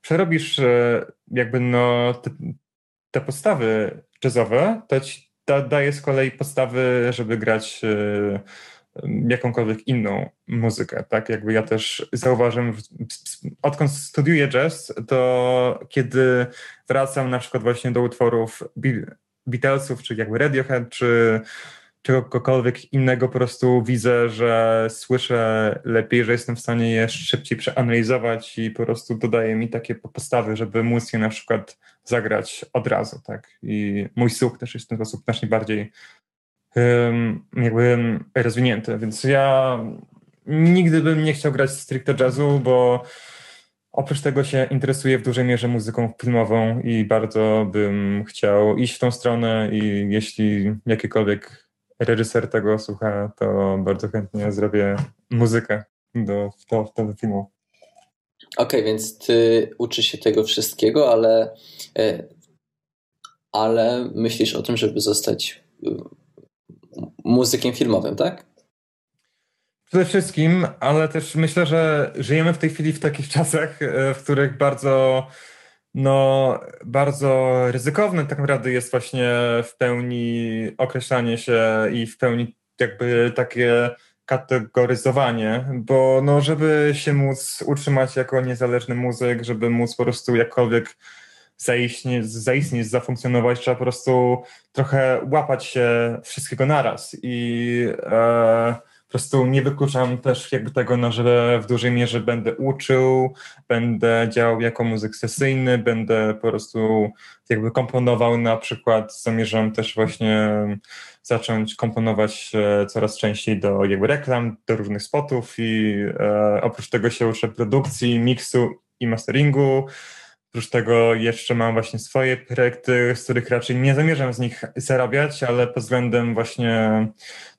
przerobisz e, jakby no, te, te podstawy jazzowe, to ci da, daje z kolei podstawy, żeby grać e, jakąkolwiek inną muzykę, tak? Jakby ja też zauważyłem, odkąd studiuję jazz, to kiedy wracam na przykład właśnie do utworów Beatlesów, czy jakby Radiohead, czy czegokolwiek innego, po prostu widzę, że słyszę lepiej, że jestem w stanie je szybciej przeanalizować i po prostu dodaje mi takie postawy, żeby móc je na przykład zagrać od razu, tak? I mój słuch też jest w ten sposób znacznie bardziej jakby rozwinięty, więc ja nigdy bym nie chciał grać stricte jazzu, bo oprócz tego się interesuję w dużej mierze muzyką filmową i bardzo bym chciał iść w tą stronę i jeśli jakikolwiek reżyser tego słucha, to bardzo chętnie zrobię muzykę do, do, do filmu. Okej, okay, więc ty uczysz się tego wszystkiego, ale, e, ale myślisz o tym, żeby zostać muzykiem filmowym, tak? Przede wszystkim, ale też myślę, że żyjemy w tej chwili w takich czasach, e, w których bardzo, no, bardzo ryzykowne tak naprawdę jest właśnie w pełni określanie się i w pełni jakby takie kategoryzowanie, bo no, żeby się móc utrzymać jako niezależny muzyk, żeby móc po prostu jakkolwiek zaistnieć, zaistnieć, zafunkcjonować, trzeba po prostu trochę łapać się wszystkiego naraz i e, prostu nie wykluczam też jakby tego, no, że w dużej mierze będę uczył, będę działał jako muzyk sesyjny, będę po prostu jakby komponował. Na przykład, zamierzam też właśnie zacząć komponować coraz częściej do jakby reklam, do różnych spotów i e, oprócz tego się uczę produkcji, miksu i masteringu, Oprócz tego jeszcze mam właśnie swoje projekty, z których raczej nie zamierzam z nich zarabiać, ale pod względem właśnie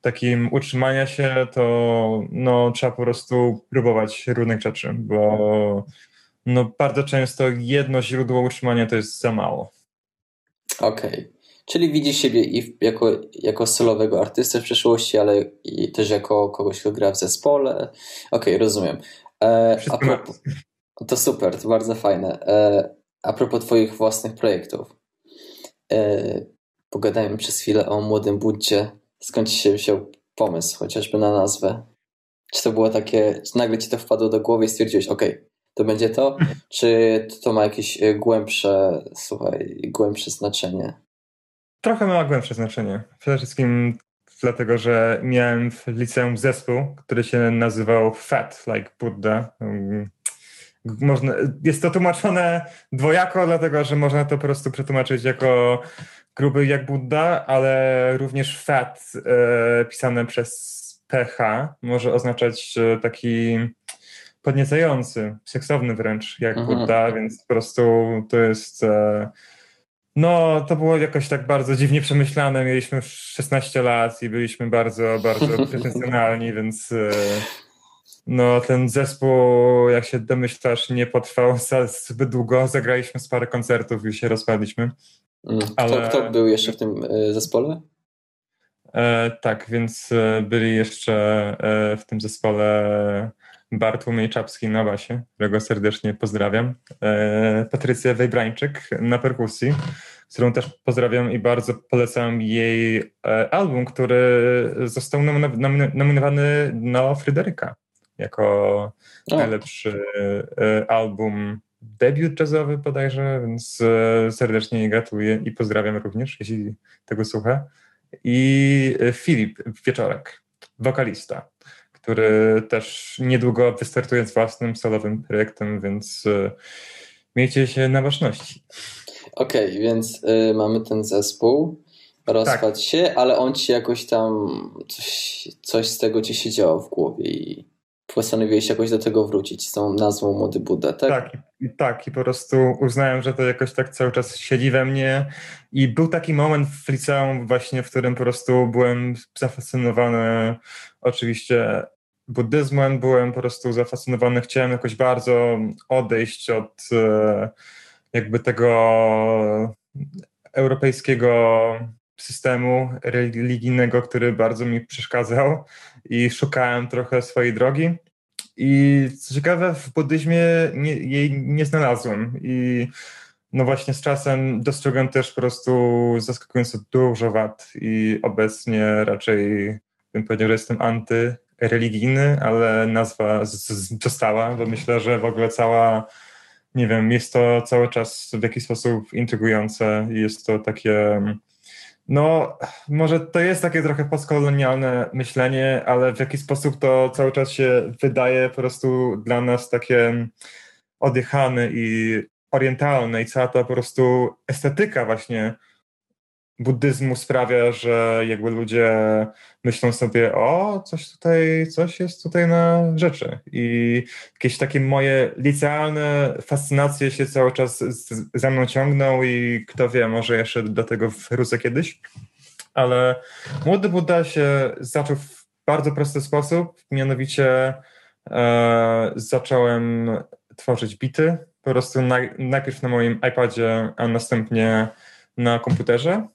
takim utrzymania się, to no, trzeba po prostu próbować różnych rzeczy, bo no, bardzo często jedno źródło utrzymania to jest za mało. Okej. Okay. Czyli widzisz siebie i jako, jako solowego artystę w przyszłości, ale i też jako kogoś, kto gra w zespole. Okej, okay, rozumiem. E, a propos, to super, to bardzo fajne. E, a propos Twoich własnych projektów. E, pogadajmy przez chwilę o Młodym Buddzie. Skąd się wziął pomysł, chociażby na nazwę? Czy to było takie, czy nagle Ci to wpadło do głowy i stwierdziłeś, ok, to będzie to? Czy to ma jakieś e, głębsze, słuchaj, głębsze znaczenie? Trochę ma głębsze znaczenie. Przede wszystkim dlatego, że miałem w liceum zespół, który się nazywał Fat, like Buddha można, jest to tłumaczone dwojako, dlatego że można to po prostu przetłumaczyć jako gruby jak Buddha, ale również fat e, pisane przez ph może oznaczać e, taki podniecający, seksowny wręcz jak mhm. Buddha, więc po prostu to jest e, no, to było jakoś tak bardzo dziwnie przemyślane. Mieliśmy 16 lat i byliśmy bardzo, bardzo profesjonalni, więc e, no ten zespół, jak się domyślasz, nie potrwał zbyt długo. Zagraliśmy z parę koncertów i się rozpadliśmy. Mm. Ale... Kto, kto był jeszcze w tym e, zespole? E, tak, więc e, byli jeszcze e, w tym zespole Bartłomiej Czapski na basie, którego serdecznie pozdrawiam. E, Patrycja Wejbrańczyk na perkusji, którą też pozdrawiam i bardzo polecam jej album, który został nominowany na Fryderyka jako o. najlepszy e, album debiut jazzowy bodajże, więc serdecznie jej gratuluję i pozdrawiam również, jeśli tego słucha. I Filip Wieczorek, wokalista który też niedługo wystartuje z własnym solowym projektem, więc e, miejcie się na ważności. Okej, okay, więc y, mamy ten zespół, rozpadł tak. się, ale on ci jakoś tam coś, coś z tego ci się działo w głowie i postanowiłeś jakoś do tego wrócić z tą nazwą Młody Buddha, tak? Tak, tak, i po prostu uznałem, że to jakoś tak cały czas siedzi we mnie i był taki moment w liceum właśnie, w którym po prostu byłem zafascynowany oczywiście buddyzmem, byłem po prostu zafascynowany, chciałem jakoś bardzo odejść od e, jakby tego europejskiego systemu religijnego, który bardzo mi przeszkadzał i szukałem trochę swojej drogi. I co ciekawe, w buddyzmie nie, jej nie znalazłem. I no właśnie z czasem dostrzegłem też po prostu zaskakująco dużo wad i obecnie raczej bym powiedział, że jestem antyreligijny, ale nazwa została, bo myślę, że w ogóle cała, nie wiem, jest to cały czas w jakiś sposób intrygujące jest to takie no, może to jest takie trochę postkolonialne myślenie, ale w jaki sposób to cały czas się wydaje po prostu dla nas takie odjechane i orientalne. I cała ta po prostu estetyka właśnie buddyzmu sprawia, że jakby ludzie myślą sobie, o, coś tutaj, coś jest tutaj na rzeczy. I jakieś takie moje licealne fascynacje się cały czas za mną ciągną i kto wie, może jeszcze do tego wrócę kiedyś. Ale młody Buddha się zaczął w bardzo prosty sposób, mianowicie e, zacząłem tworzyć bity, po prostu na, najpierw na moim iPadzie, a następnie na komputerze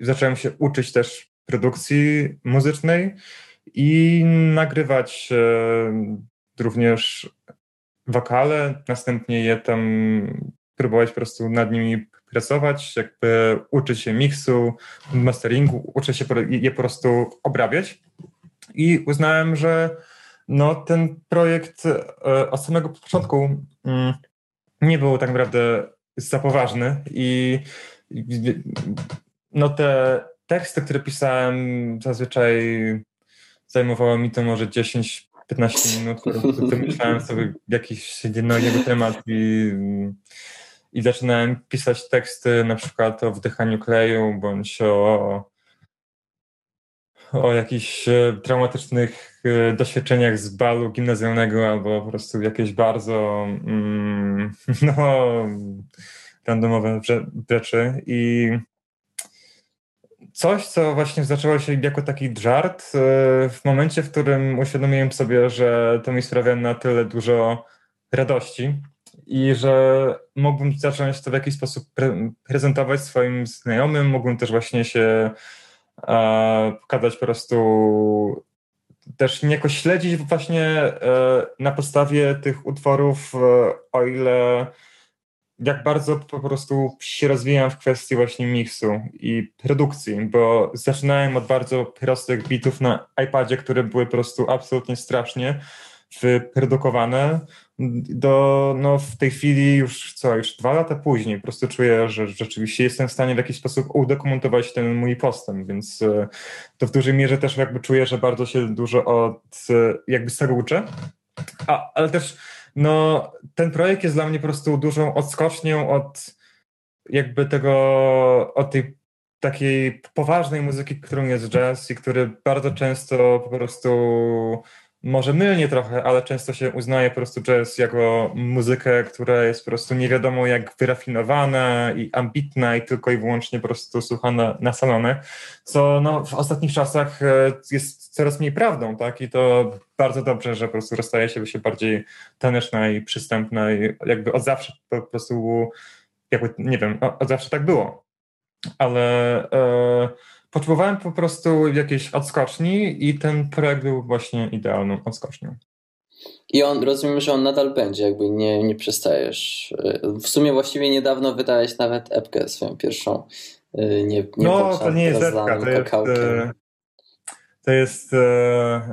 zacząłem się uczyć też produkcji muzycznej i nagrywać e, również wokale, następnie je tam próbować po prostu nad nimi pracować, jakby uczyć się miksu, masteringu, uczyć się je po prostu obrabiać. I uznałem, że no, ten projekt e, od samego początku mm, nie był tak naprawdę za poważny i no te teksty, które pisałem, zazwyczaj zajmowało mi to może 10-15 minut, wymyślałem sobie jakiś no, temat i, i zaczynałem pisać teksty na przykład o wdychaniu kleju, bądź o, o jakichś e, traumatycznych e, doświadczeniach z balu gimnazjalnego albo po prostu jakieś bardzo mm, no, randomowe rzeczy i coś, co właśnie zaczęło się jako taki żart e, w momencie, w którym uświadomiłem sobie, że to mi sprawia na tyle dużo radości i że mógłbym zacząć to w jakiś sposób pre prezentować swoim znajomym, mógłbym też właśnie się e, pokazać po prostu też niejako śledzić właśnie e, na podstawie tych utworów, e, o ile jak bardzo po prostu się rozwijam w kwestii właśnie miksu i produkcji, bo zaczynałem od bardzo prostych bitów na iPadzie, które były po prostu absolutnie strasznie wyprodukowane, do, no w tej chwili już co, już dwa lata później po prostu czuję, że rzeczywiście jestem w stanie w jakiś sposób udokumentować ten mój postęp, więc e, to w dużej mierze też jakby czuję, że bardzo się dużo od jakby z tego uczę, A, ale też no ten projekt jest dla mnie po prostu dużą odskocznią od jakby tego, od tej takiej poważnej muzyki, którą jest jazz i który bardzo często po prostu może mylnie trochę, ale często się uznaje po prostu jazz jako muzykę, która jest po prostu nie wiadomo jak wyrafinowana i ambitna i tylko i wyłącznie po prostu słuchana na salony, co no, w ostatnich czasach e, jest coraz mniej prawdą, tak? I to bardzo dobrze, że po prostu rozstaje się, się bardziej taneczna i przystępna i jakby od zawsze po prostu jakby, nie wiem, od zawsze tak było. Ale e, potrzebowałem po prostu jakiejś odskoczni i ten projekt był właśnie idealną odskocznią. I on, rozumiem, że on nadal będzie, jakby nie, nie przestajesz. W sumie właściwie niedawno wydałeś nawet epkę swoją pierwszą. Nie, nie no, to nie jest epka, to jest, e, to jest,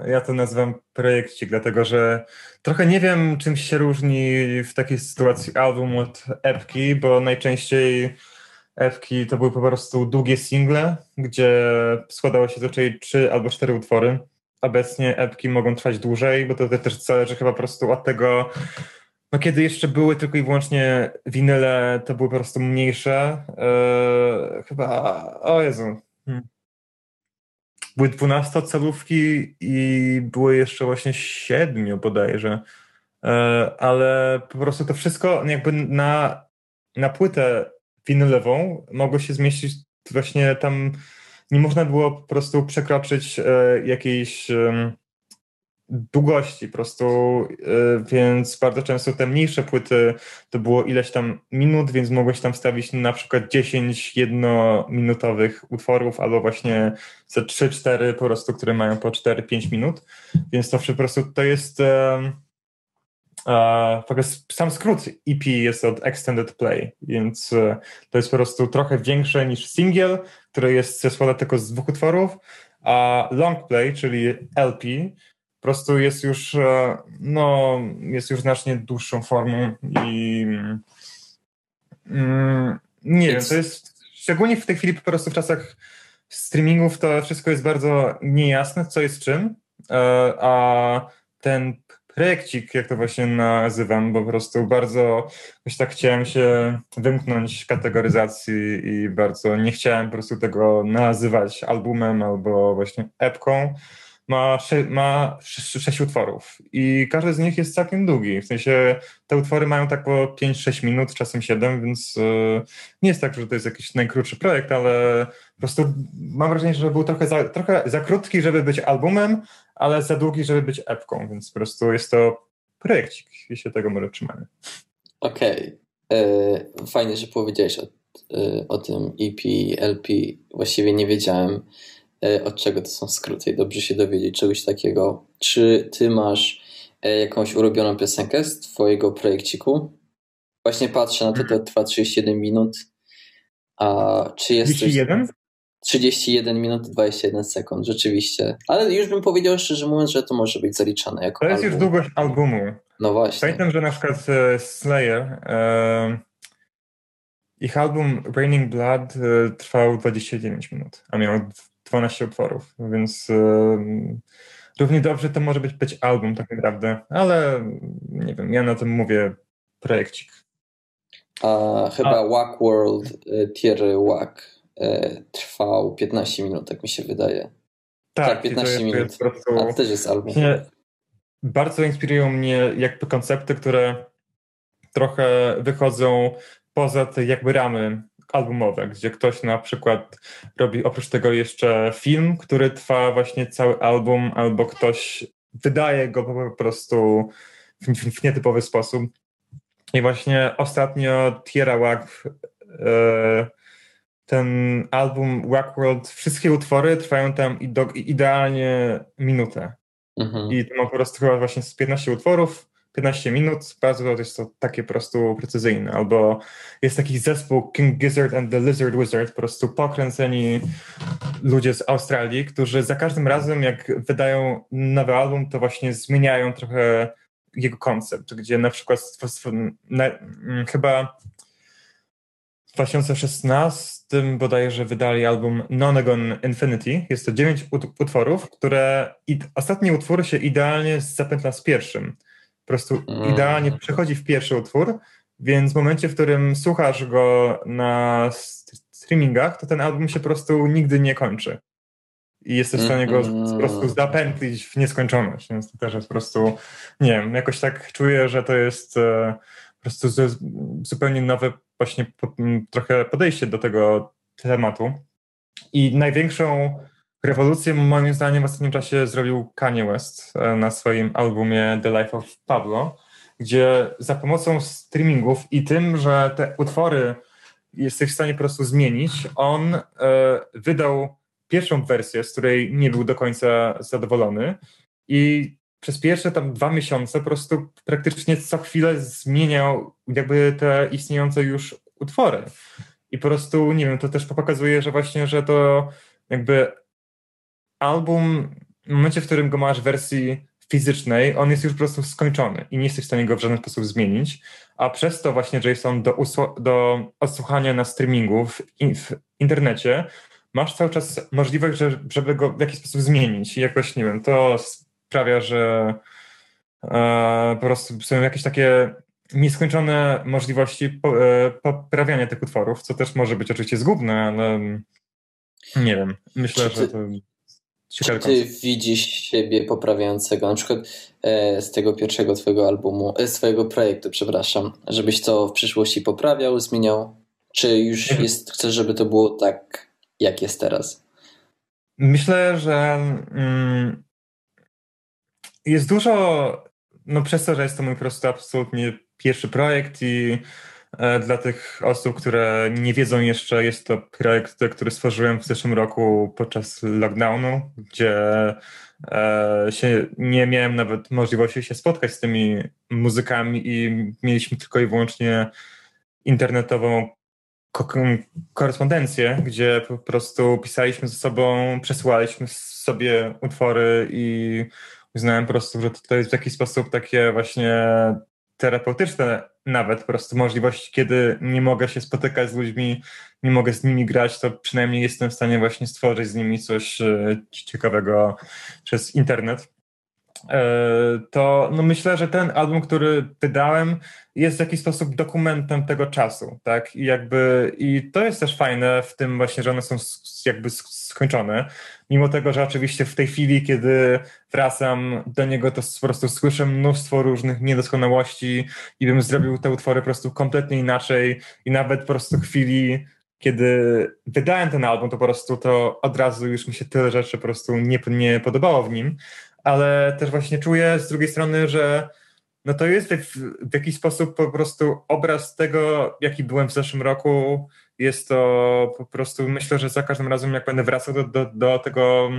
ja to nazywam projekcik, dlatego że trochę nie wiem, czym się różni w takiej sytuacji album od epki, bo najczęściej Ewki to były po prostu długie single, gdzie składało się zazwyczaj trzy albo cztery utwory. Obecnie epki mogą trwać dłużej, bo to też zależy chyba po prostu od tego, no kiedy jeszcze były tylko i wyłącznie winyle, to były po prostu mniejsze. Eee, chyba, o Jezu. Hmm. Były dwunastocalówki i były jeszcze właśnie siedmiu bodajże. Eee, ale po prostu to wszystko jakby na, na płytę winylową mogło się zmieścić właśnie tam, nie można było po prostu przekroczyć e, jakiejś długości po prostu, e, więc bardzo często te mniejsze płyty to było ileś tam minut, więc mogłeś tam wstawić na przykład 10 jednominutowych utworów albo właśnie ze 3-4 po prostu, które mają po 4-5 minut, więc to po prostu to jest sam skrót EP jest od Extended Play, więc e, to jest po prostu trochę większe niż single, który jest składa tylko z dwóch utworów, a long play, czyli LP, po prostu jest już, e, no, jest już znacznie dłuższą formą i mm, nie wiem, to jest szczególnie w tej chwili po prostu w czasach streamingów to wszystko jest bardzo niejasne, co jest czym, e, a ten projekcik, jak to właśnie nazywam, bo po prostu bardzo już tak chciałem się wymknąć kategoryzacji i bardzo nie chciałem po prostu tego nazywać albumem albo właśnie epką. Ma, sze ma sześć utworów i każdy z nich jest całkiem długi. W sensie te utwory mają tak po 5-6 minut, czasem 7, więc yy, nie jest tak, że to jest jakiś najkrótszy projekt, ale po prostu mam wrażenie, że był trochę za, trochę za krótki, żeby być albumem, ale za długi, żeby być epką, więc po prostu jest to projekcik i się tego może trzymamy. Okej. Okay. E, fajnie, że powiedziałeś o, e, o tym EP, LP. Właściwie nie wiedziałem, e, od czego to są skróty. Dobrze się dowiedzieć czegoś takiego. Czy ty masz jakąś ulubioną piosenkę z twojego projekciku? Właśnie patrzę na to, to trwa 31 minut. A czy jest 31? 31 minut 21 sekund, rzeczywiście. Ale już bym powiedział szczerze mówiąc, że to może być zaliczane jako To jest album. już długość albumu. No właśnie. Pamiętam, że na przykład e, Slayer e, ich album Raining Blood e, trwał 29 minut, a miał 12 utworów, więc e, równie dobrze to może być, być album tak naprawdę, ale nie wiem, ja na tym mówię projekcik. A chyba a. Wack World, Tier Wack trwał 15 minut, tak mi się wydaje. Tak, tak 15 jest, minut. Prostu... A to też jest album. Bardzo inspirują mnie jakby koncepty, które trochę wychodzą poza te jakby ramy albumowe, gdzie ktoś na przykład robi oprócz tego jeszcze film, który trwa właśnie cały album, albo ktoś wydaje go po prostu w, w nietypowy sposób. I właśnie ostatnio Tierra Wack e, ten album World, wszystkie utwory trwają tam idealnie minutę. Mhm. I to ma po prostu chyba właśnie z 15 utworów, 15 minut, bardzo jest to takie po prostu precyzyjne. Albo jest taki zespół King Gizzard and the Lizard Wizard, po prostu pokręceni ludzie z Australii, którzy za każdym razem, jak wydają nowy album, to właśnie zmieniają trochę jego koncept, gdzie na przykład na, mm, chyba w 2016 bodajże wydali album Nonagon Infinity. Jest to dziewięć utworów, które i ostatni utwór się idealnie zapętla z pierwszym. Po prostu mm. idealnie przechodzi w pierwszy utwór, więc w momencie, w którym słuchasz go na streamingach, to ten album się po prostu nigdy nie kończy. i jesteś w stanie go mm. po prostu zapętlić w nieskończoność. Więc to też jest po prostu, nie wiem, jakoś tak czuję, że to jest e, po prostu zupełnie nowe właśnie trochę podejście do tego tematu. I największą rewolucję moim zdaniem w ostatnim czasie zrobił Kanye West e, na swoim albumie The Life of Pablo, gdzie za pomocą streamingów i tym, że te utwory jesteś w stanie po prostu zmienić, on e, wydał pierwszą wersję, z której nie był do końca zadowolony i przez pierwsze tam dwa miesiące po prostu praktycznie co chwilę zmieniał jakby te istniejące już utwory. I po prostu, nie wiem, to też pokazuje, że właśnie, że to jakby album, w momencie, w którym go masz w wersji fizycznej, on jest już po prostu skończony i nie jesteś w stanie go w żaden sposób zmienić, a przez to właśnie JSON do, do odsłuchania na streamingu w, w, internecie masz cały czas możliwość, żeby go w jakiś sposób zmienić i jakoś, nie wiem, to sprawia, że e, po prostu są jakieś takie nieskończone możliwości po, e, poprawiania tych utworów, co też może być oczywiście zgubne, ale nie wiem, myślę, ty, że to ciekawe. Czy ty widzisz siebie poprawiającego na przykład e, z tego pierwszego twojego albumu, e, swojego projektu, przepraszam, żebyś to w przyszłości poprawiał, zmieniał? Czy już jest, chcesz, żeby to było tak, jak jest teraz? Myślę, że mm, jest dużo, no przez to, że jest to mój po prostu absolutnie pierwszy projekt i e, dla tych osób, które nie wiedzą jeszcze, jest to projekt, który stworzyłem w zeszłym roku podczas lockdownu, gdzie e, się, nie miałem nawet możliwości się spotkać z tymi muzykami i mieliśmy tylko i wyłącznie internetową korespondencję, gdzie po prostu pisaliśmy ze sobą, przesyłaliśmy sobie utwory i uznałem po prostu, że to jest w jakiś sposób takie właśnie terapeutyczne nawet po prostu możliwość, kiedy nie mogę się spotykać z ludźmi, nie mogę z nimi grać, to przynajmniej jestem w stanie właśnie stworzyć z nimi coś e, ciekawego przez internet. E, to no myślę, że ten album, który wydałem, jest w jakiś sposób dokumentem tego czasu, tak? I jakby i to jest też fajne w tym właśnie, że one są jakby skończone. Mimo tego, że oczywiście w tej chwili, kiedy wracam do niego, to po prostu słyszę mnóstwo różnych niedoskonałości i bym zrobił te utwory po prostu kompletnie inaczej i nawet po prostu chwili, kiedy wydałem ten album, to po prostu to od razu już mi się tyle rzeczy po prostu nie, nie podobało w nim, ale też właśnie czuję z drugiej strony, że no to jest w, w jakiś sposób po prostu obraz tego, jaki byłem w zeszłym roku. Jest to po prostu, myślę, że za każdym razem, jak będę wracał do, do, do tego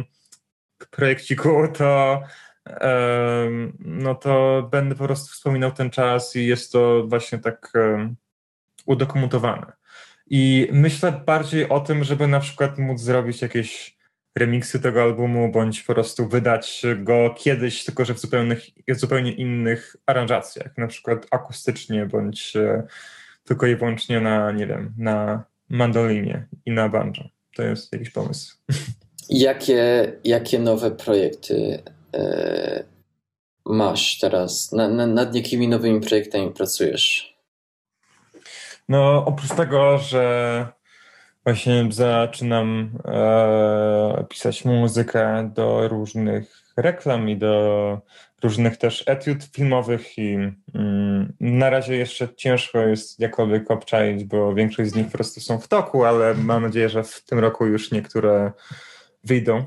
projekciku, to um, no to będę po prostu wspominał ten czas i jest to właśnie tak um, udokumentowane. I myślę bardziej o tym, żeby na przykład móc zrobić jakieś remiksy tego albumu, bądź po prostu wydać go kiedyś, tylko że w zupełnych, zupełnie innych aranżacjach, na przykład akustycznie, bądź e, tylko i wyłącznie na, nie wiem, na mandolinie i na banjo. To jest jakiś pomysł. Jakie, jakie nowe projekty e, masz teraz? Na, na, nad jakimi nowymi projektami pracujesz? No, oprócz tego, że Właśnie zaczynam e, pisać muzykę do różnych reklam i do różnych też etiud filmowych i mm, na razie jeszcze ciężko jest jakkolwiek obczaić, bo większość z nich po prostu są w toku, ale mam nadzieję, że w tym roku już niektóre wyjdą.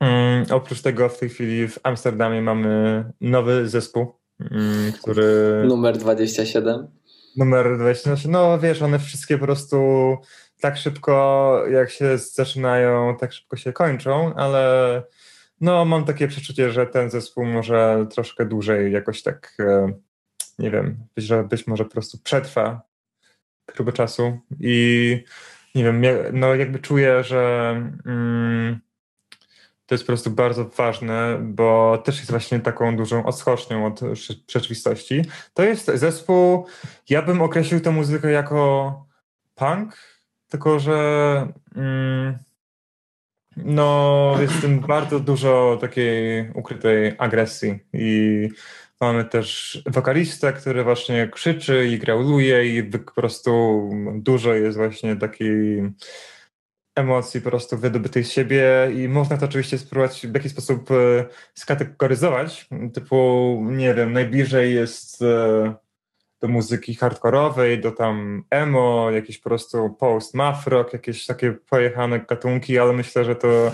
Mm, oprócz tego w tej chwili w Amsterdamie mamy nowy zespół, mm, który... Numer 27? Numer 27, no wiesz, one wszystkie po prostu tak szybko, jak się zaczynają, tak szybko się kończą, ale no, mam takie przeczucie, że ten zespół może troszkę dłużej jakoś tak, e, nie wiem, być, że być może po prostu przetrwa próbę czasu i nie wiem, no jakby czuję, że mm, to jest po prostu bardzo ważne, bo też jest właśnie taką dużą odskocznią od rzeczywistości. To jest zespół, ja bym określił tę muzykę jako punk, tylko, że mm, no, jest w tym bardzo dużo takiej ukrytej agresji i mamy też wokalistę, który właśnie krzyczy i grauluje i po prostu dużo jest właśnie takiej emocji po prostu wydobytych z siebie i można to oczywiście spróbować w jakiś sposób e, skategoryzować. Typu, nie wiem, najbliżej jest e, do muzyki hardkorowej, do tam emo, jakiś po prostu post math rock, jakieś takie pojechane gatunki, ale myślę, że to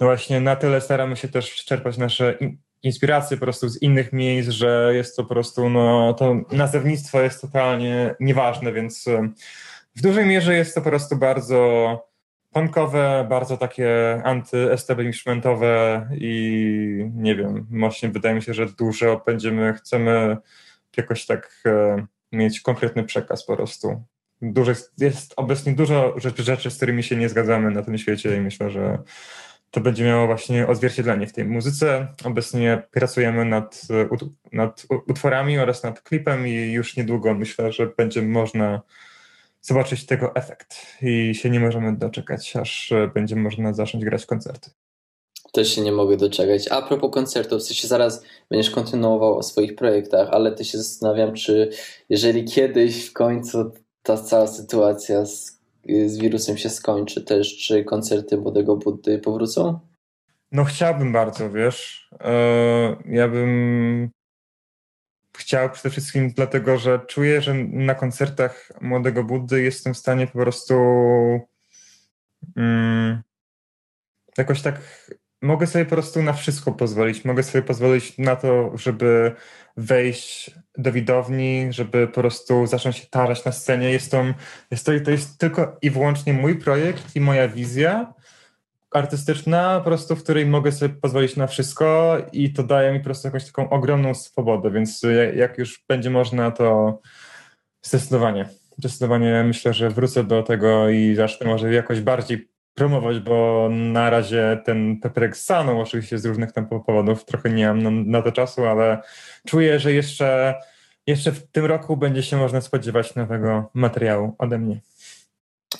właśnie na tyle staramy się też czerpać nasze inspiracje po prostu z innych miejsc, że jest to po prostu, no to nazewnictwo jest totalnie nieważne, więc w dużej mierze jest to po prostu bardzo punkowe, bardzo takie anty-establishmentowe i nie wiem, właśnie wydaje mi się, że dużo będziemy, chcemy jakoś tak e, mieć konkretny przekaz po prostu. Dużo, jest obecnie dużo rzeczy, rzeczy, z którymi się nie zgadzamy na tym świecie i myślę, że to będzie miało właśnie odzwierciedlenie w tej muzyce. Obecnie pracujemy nad, nad utworami oraz nad klipem i już niedługo myślę, że będzie można zobaczyć tego efekt i się nie możemy doczekać, aż będzie można zacząć grać koncerty. Też się nie mogę doczekać. A propos koncertów, w sensie zaraz będziesz kontynuował o swoich projektach, ale też się zastanawiam, czy jeżeli kiedyś w końcu ta cała sytuacja z, z wirusem się skończy też, czy koncerty Młodego Buddy powrócą? No chciałbym bardzo, wiesz. E, ja bym chciał przede wszystkim dlatego, że czuję, że na koncertach Młodego Buddy jestem w stanie po prostu mm, jakoś tak mogę sobie po prostu na wszystko pozwolić. Mogę sobie pozwolić na to, żeby wejść do widowni, żeby po prostu zacząć się tarzać na scenie. Jest to, jest to, to jest tylko i wyłącznie mój projekt i moja wizja artystyczna, po prostu, w której mogę sobie pozwolić na wszystko i to daje mi po prostu jakąś taką ogromną swobodę, więc jak już będzie można, to zdecydowanie. Zdecydowanie myślę, że wrócę do tego i zacznę może jakoś bardziej promować, bo na razie ten Pepperek stanął oczywiście z różnych tam powodów, trochę nie mam na, na, to czasu, ale czuję, że jeszcze, jeszcze w tym roku będzie się można spodziewać nowego materiału ode mnie.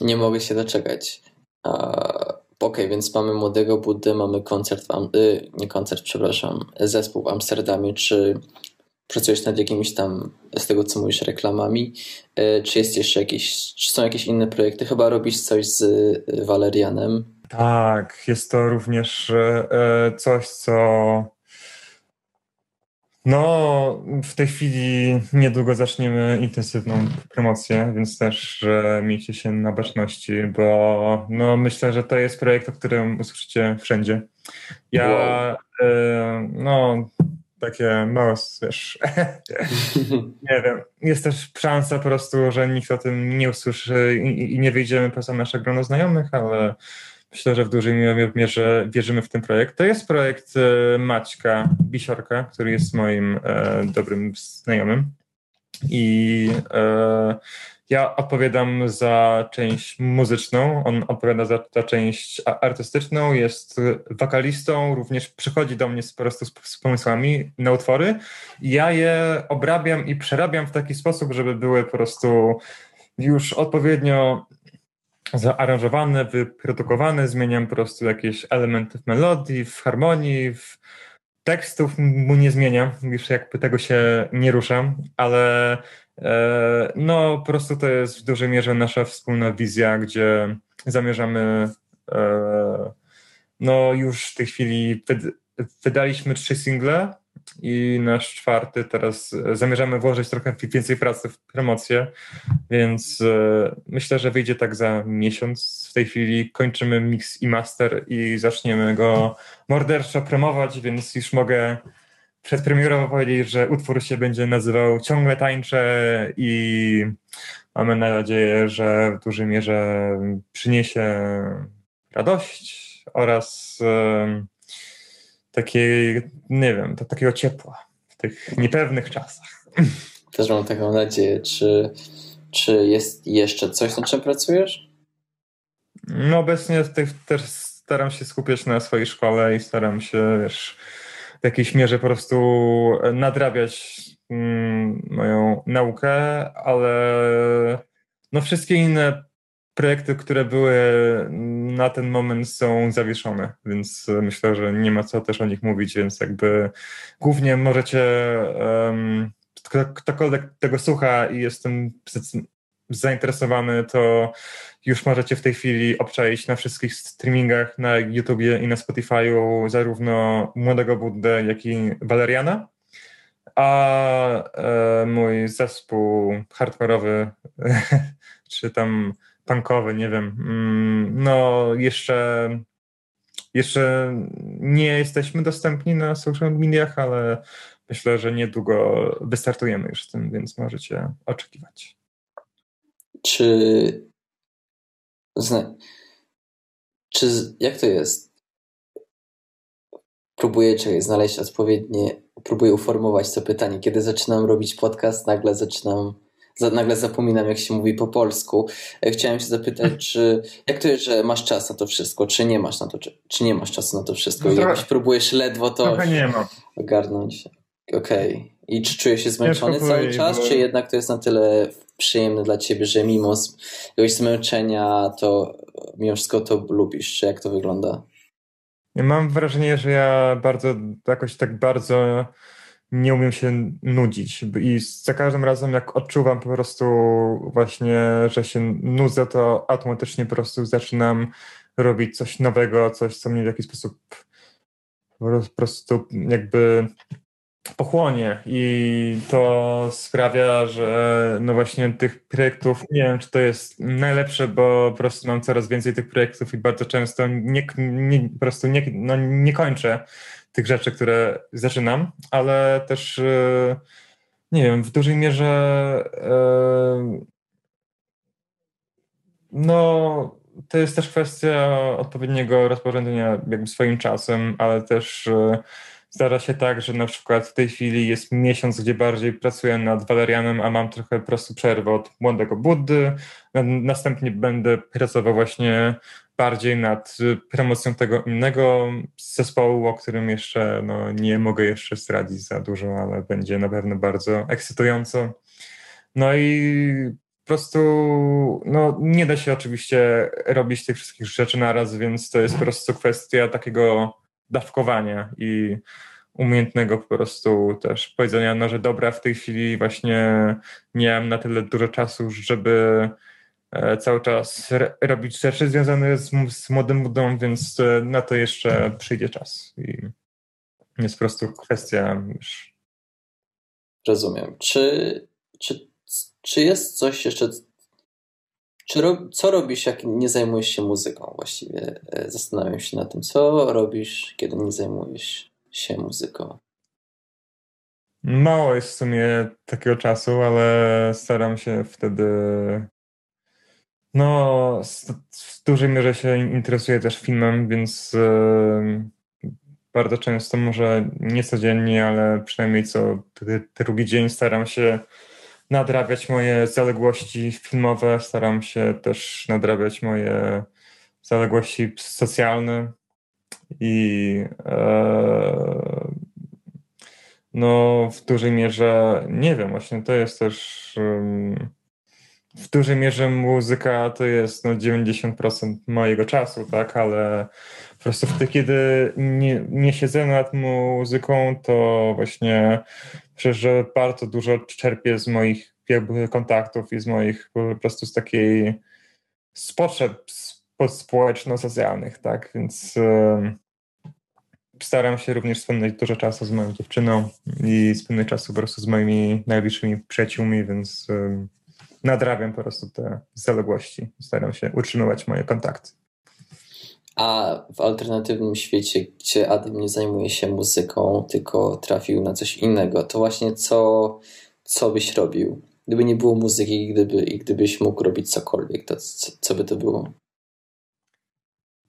Nie mogę się doczekać. Okej, okay, więc mamy Młodego Buddy, mamy koncert, w, y, nie koncert, przepraszam, zespół w Amsterdamie. Czy pracujesz nad jakimiś tam, z tego co mówisz, reklamami, e, czy jest jeszcze jakieś, czy są jakieś inne projekty? Chyba robisz coś z e, Walerianem. Tak, jest to również e, coś, co no, w tej chwili niedługo zaczniemy intensywną promocję, więc też miejcie się na baczności, bo no, myślę, że to jest projekt, o którym usłyszycie wszędzie. Ja, wow. no, takie małe, wiesz, nie wiem, jest też szansa po prostu, że nikt o tym nie usłyszy i, i nie wyjdziemy poza nasze grono znajomych, ale myślę, że w dużej mierze wierzymy w ten projekt. To jest projekt e, Maćka Bisiorka, który jest moim e, dobrym znajomym i e, ja odpowiadam za część muzyczną, on odpowiada za, za część artystyczną, jest wokalistą, również przychodzi do mnie po prostu z, z pomysłami na utwory. Ja je obrabiam i przerabiam w taki sposób, żeby były po prostu już odpowiednio zaaranżowane, wyprodukowane, zmieniam po prostu jakieś elementy w melodii, w harmonii, w tekstów mu nie zmieniam, już jakby tego się nie ruszam, ale no, po prostu to jest w dużej mierze nasza wspólna wizja, gdzie zamierzamy. E, no, już w tej chwili wydaliśmy trzy single i nasz czwarty teraz zamierzamy włożyć trochę więcej pracy w promocję, więc e, myślę, że wyjdzie tak za miesiąc. W tej chwili kończymy mix i master i zaczniemy go morderczo promować, więc już mogę przedpremierowo powiedzieć, że utwór się będzie nazywał Ciągle tańczę i mamy nadzieję, że w dużej mierze przyniesie radość oraz um, takiej, nie wiem, to takiego ciepła w tych niepewnych czasach. Też mam taką nadzieję. Czy, czy jest jeszcze coś, na czym pracujesz? No obecnie też staram się skupiać na swojej szkole i staram się, wiesz, w jakiejś mierze po prostu nadrabiać mm, moją naukę, ale no wszystkie inne projekty, które były na ten moment są zawieszone, więc myślę, że nie ma co też o nich mówić, więc jakby głównie możecie um, ktokolwiek tego słucha i jestem zainteresowany, to już możecie w tej chwili obczaić na wszystkich streamingach, na YouTubie i na Spotify'u zarówno Młodego Buddę, jak i Valeriana. A e, mój zespół hardkorowy, czy tam punkowy, nie wiem, mm, no jeszcze jeszcze nie jesteśmy dostępni na social mediach, ale myślę, że niedługo wystartujemy już z tym, więc możecie oczekiwać. Czy, czy jak to jest? Próbuję czekaj, znaleźć odpowiednie, próbuję uformować to pytanie. Kiedy zaczynam robić podcast, nagle zaczynam nagle zapominam, jak się mówi po polsku. E, chciałem się zapytać, czy jak to jest, że masz czas na to wszystko, czy nie masz na to, czy, czy nie masz czasu na to wszystko? No I jakbyś próbujesz ledwo to nie ogarnąć. Okej. Okay. I czy czujesz się zmęczony cały czas, bo... czy jednak to jest na tyle przyjemne dla ciebie, że mimo jakiegoś zmęczenia, to mimo wszystko to lubisz? Czy jak to wygląda? Ja mam wrażenie, że ja bardzo, jakoś tak bardzo nie umiem się nudzić i za każdym razem jak odczuwam po prostu właśnie, że się nudzę, to automatycznie po prostu zaczynam robić coś nowego, coś, co mnie w jakiś sposób po prostu jakby pochłonie i to sprawia, że no właśnie tych projektów, nie wiem czy to jest najlepsze, bo po prostu mam coraz więcej tych projektów i bardzo często nie, nie po prostu nie, no nie kończę tych rzeczy, które zaczynam, ale też e, nie wiem, w dużej mierze e, no to jest też kwestia odpowiedniego rozporządzenia jakby swoim czasem, ale też e, zdarza się tak, że na przykład w tej chwili jest miesiąc, gdzie bardziej pracuję nad Walerianem, a mam trochę prostu przerwę od Młodego Buddy. Następnie będę pracował właśnie bardziej nad promocją tego innego zespołu, o którym jeszcze no, nie mogę jeszcze zdradzić za dużo, ale będzie na pewno bardzo ekscytująco. No i po prostu no, nie da się oczywiście robić tych wszystkich rzeczy naraz, więc to jest po prostu kwestia takiego dawkowania i umiejętnego po prostu też powiedzenia, no, że dobra, w tej chwili właśnie nie mam na tyle dużo czasu, żeby e, cały czas robić rzeczy związane z, z młodym budą, więc e, na to jeszcze przyjdzie czas. I jest po prostu kwestia już. Rozumiem. Czy, czy, czy jest coś jeszcze czy co robisz, jak nie zajmujesz się muzyką właściwie? E, zastanawiam się nad tym, co robisz, kiedy nie zajmujesz się muzyką. Mało jest w sumie takiego czasu, ale staram się wtedy. No, w dużej mierze się interesuję też filmem, więc yy, bardzo często, może nie codziennie, ale przynajmniej co drugi dzień staram się nadrabiać moje zaległości filmowe, staram się też nadrabiać moje zaległości socjalne i e, no w dużej mierze, nie wiem, właśnie to jest też um, w dużej mierze muzyka to jest no 90% mojego czasu, tak, ale prostu wtedy, kiedy nie, nie siedzę nad muzyką, to właśnie że bardzo dużo czerpię z moich jakby kontaktów i z moich po prostu z takiej z potrzeb społeczno-socjalnych, tak? Więc staram się również spędzać dużo czasu z moją dziewczyną i spędzać czasu po prostu z moimi najbliższymi przyjaciółmi, więc nadrabiam po prostu te zaległości. Staram się utrzymywać moje kontakty. A w alternatywnym świecie, gdzie Adam nie zajmuje się muzyką, tylko trafił na coś innego, to właśnie co, co byś robił? Gdyby nie było muzyki gdyby, i gdybyś mógł robić cokolwiek, to co, co by to było?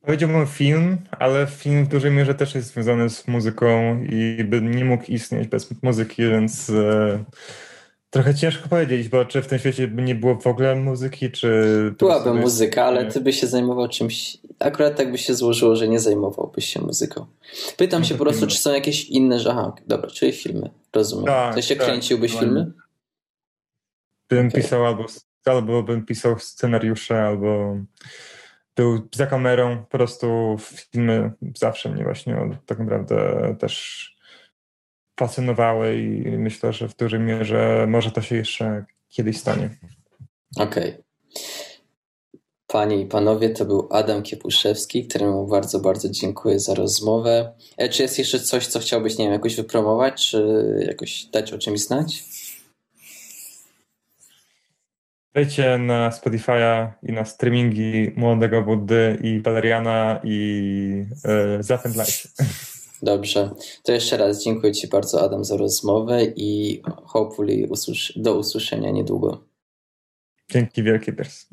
Powiedziałbym film, ale film w dużej mierze też jest związany z muzyką i by nie mógł istnieć bez muzyki, więc e, Trochę ciężko powiedzieć, bo czy w tym świecie by nie było w ogóle muzyki, czy... Byłaby muzyka, ale ty byś się zajmował czymś... Akurat tak by się złożyło, że nie zajmowałbyś się muzyką. Pytam no się po prostu, filmy. czy są jakieś inne... Aha, dobra, czyli filmy. Rozumiem. Tak, to się tak, kręciłbyś tak. filmy? Bym okay. pisał albo, albo bym pisał scenariusze, albo był za kamerą. Po prostu filmy zawsze mnie właśnie tak naprawdę też fascynowały i myślę, że w dużej mierze może to się jeszcze kiedyś stanie. Okej. Okay. Panie i panowie, to był Adam Kiepuszewski, któremu bardzo, bardzo dziękuję za rozmowę. E, czy jest jeszcze coś, co chciałbyś, nie wiem, jakoś wypromować, czy jakoś dać o czymś znać? Wejdźcie na Spotify'a i na streamingi Młodego Buddy i Valeriana i yy, zapędlajcie. Dobrze. To jeszcze raz dziękuję Ci bardzo, Adam, za rozmowę i hopefully usłysz- do usłyszenia niedługo. Dzięki wielkie, Piers.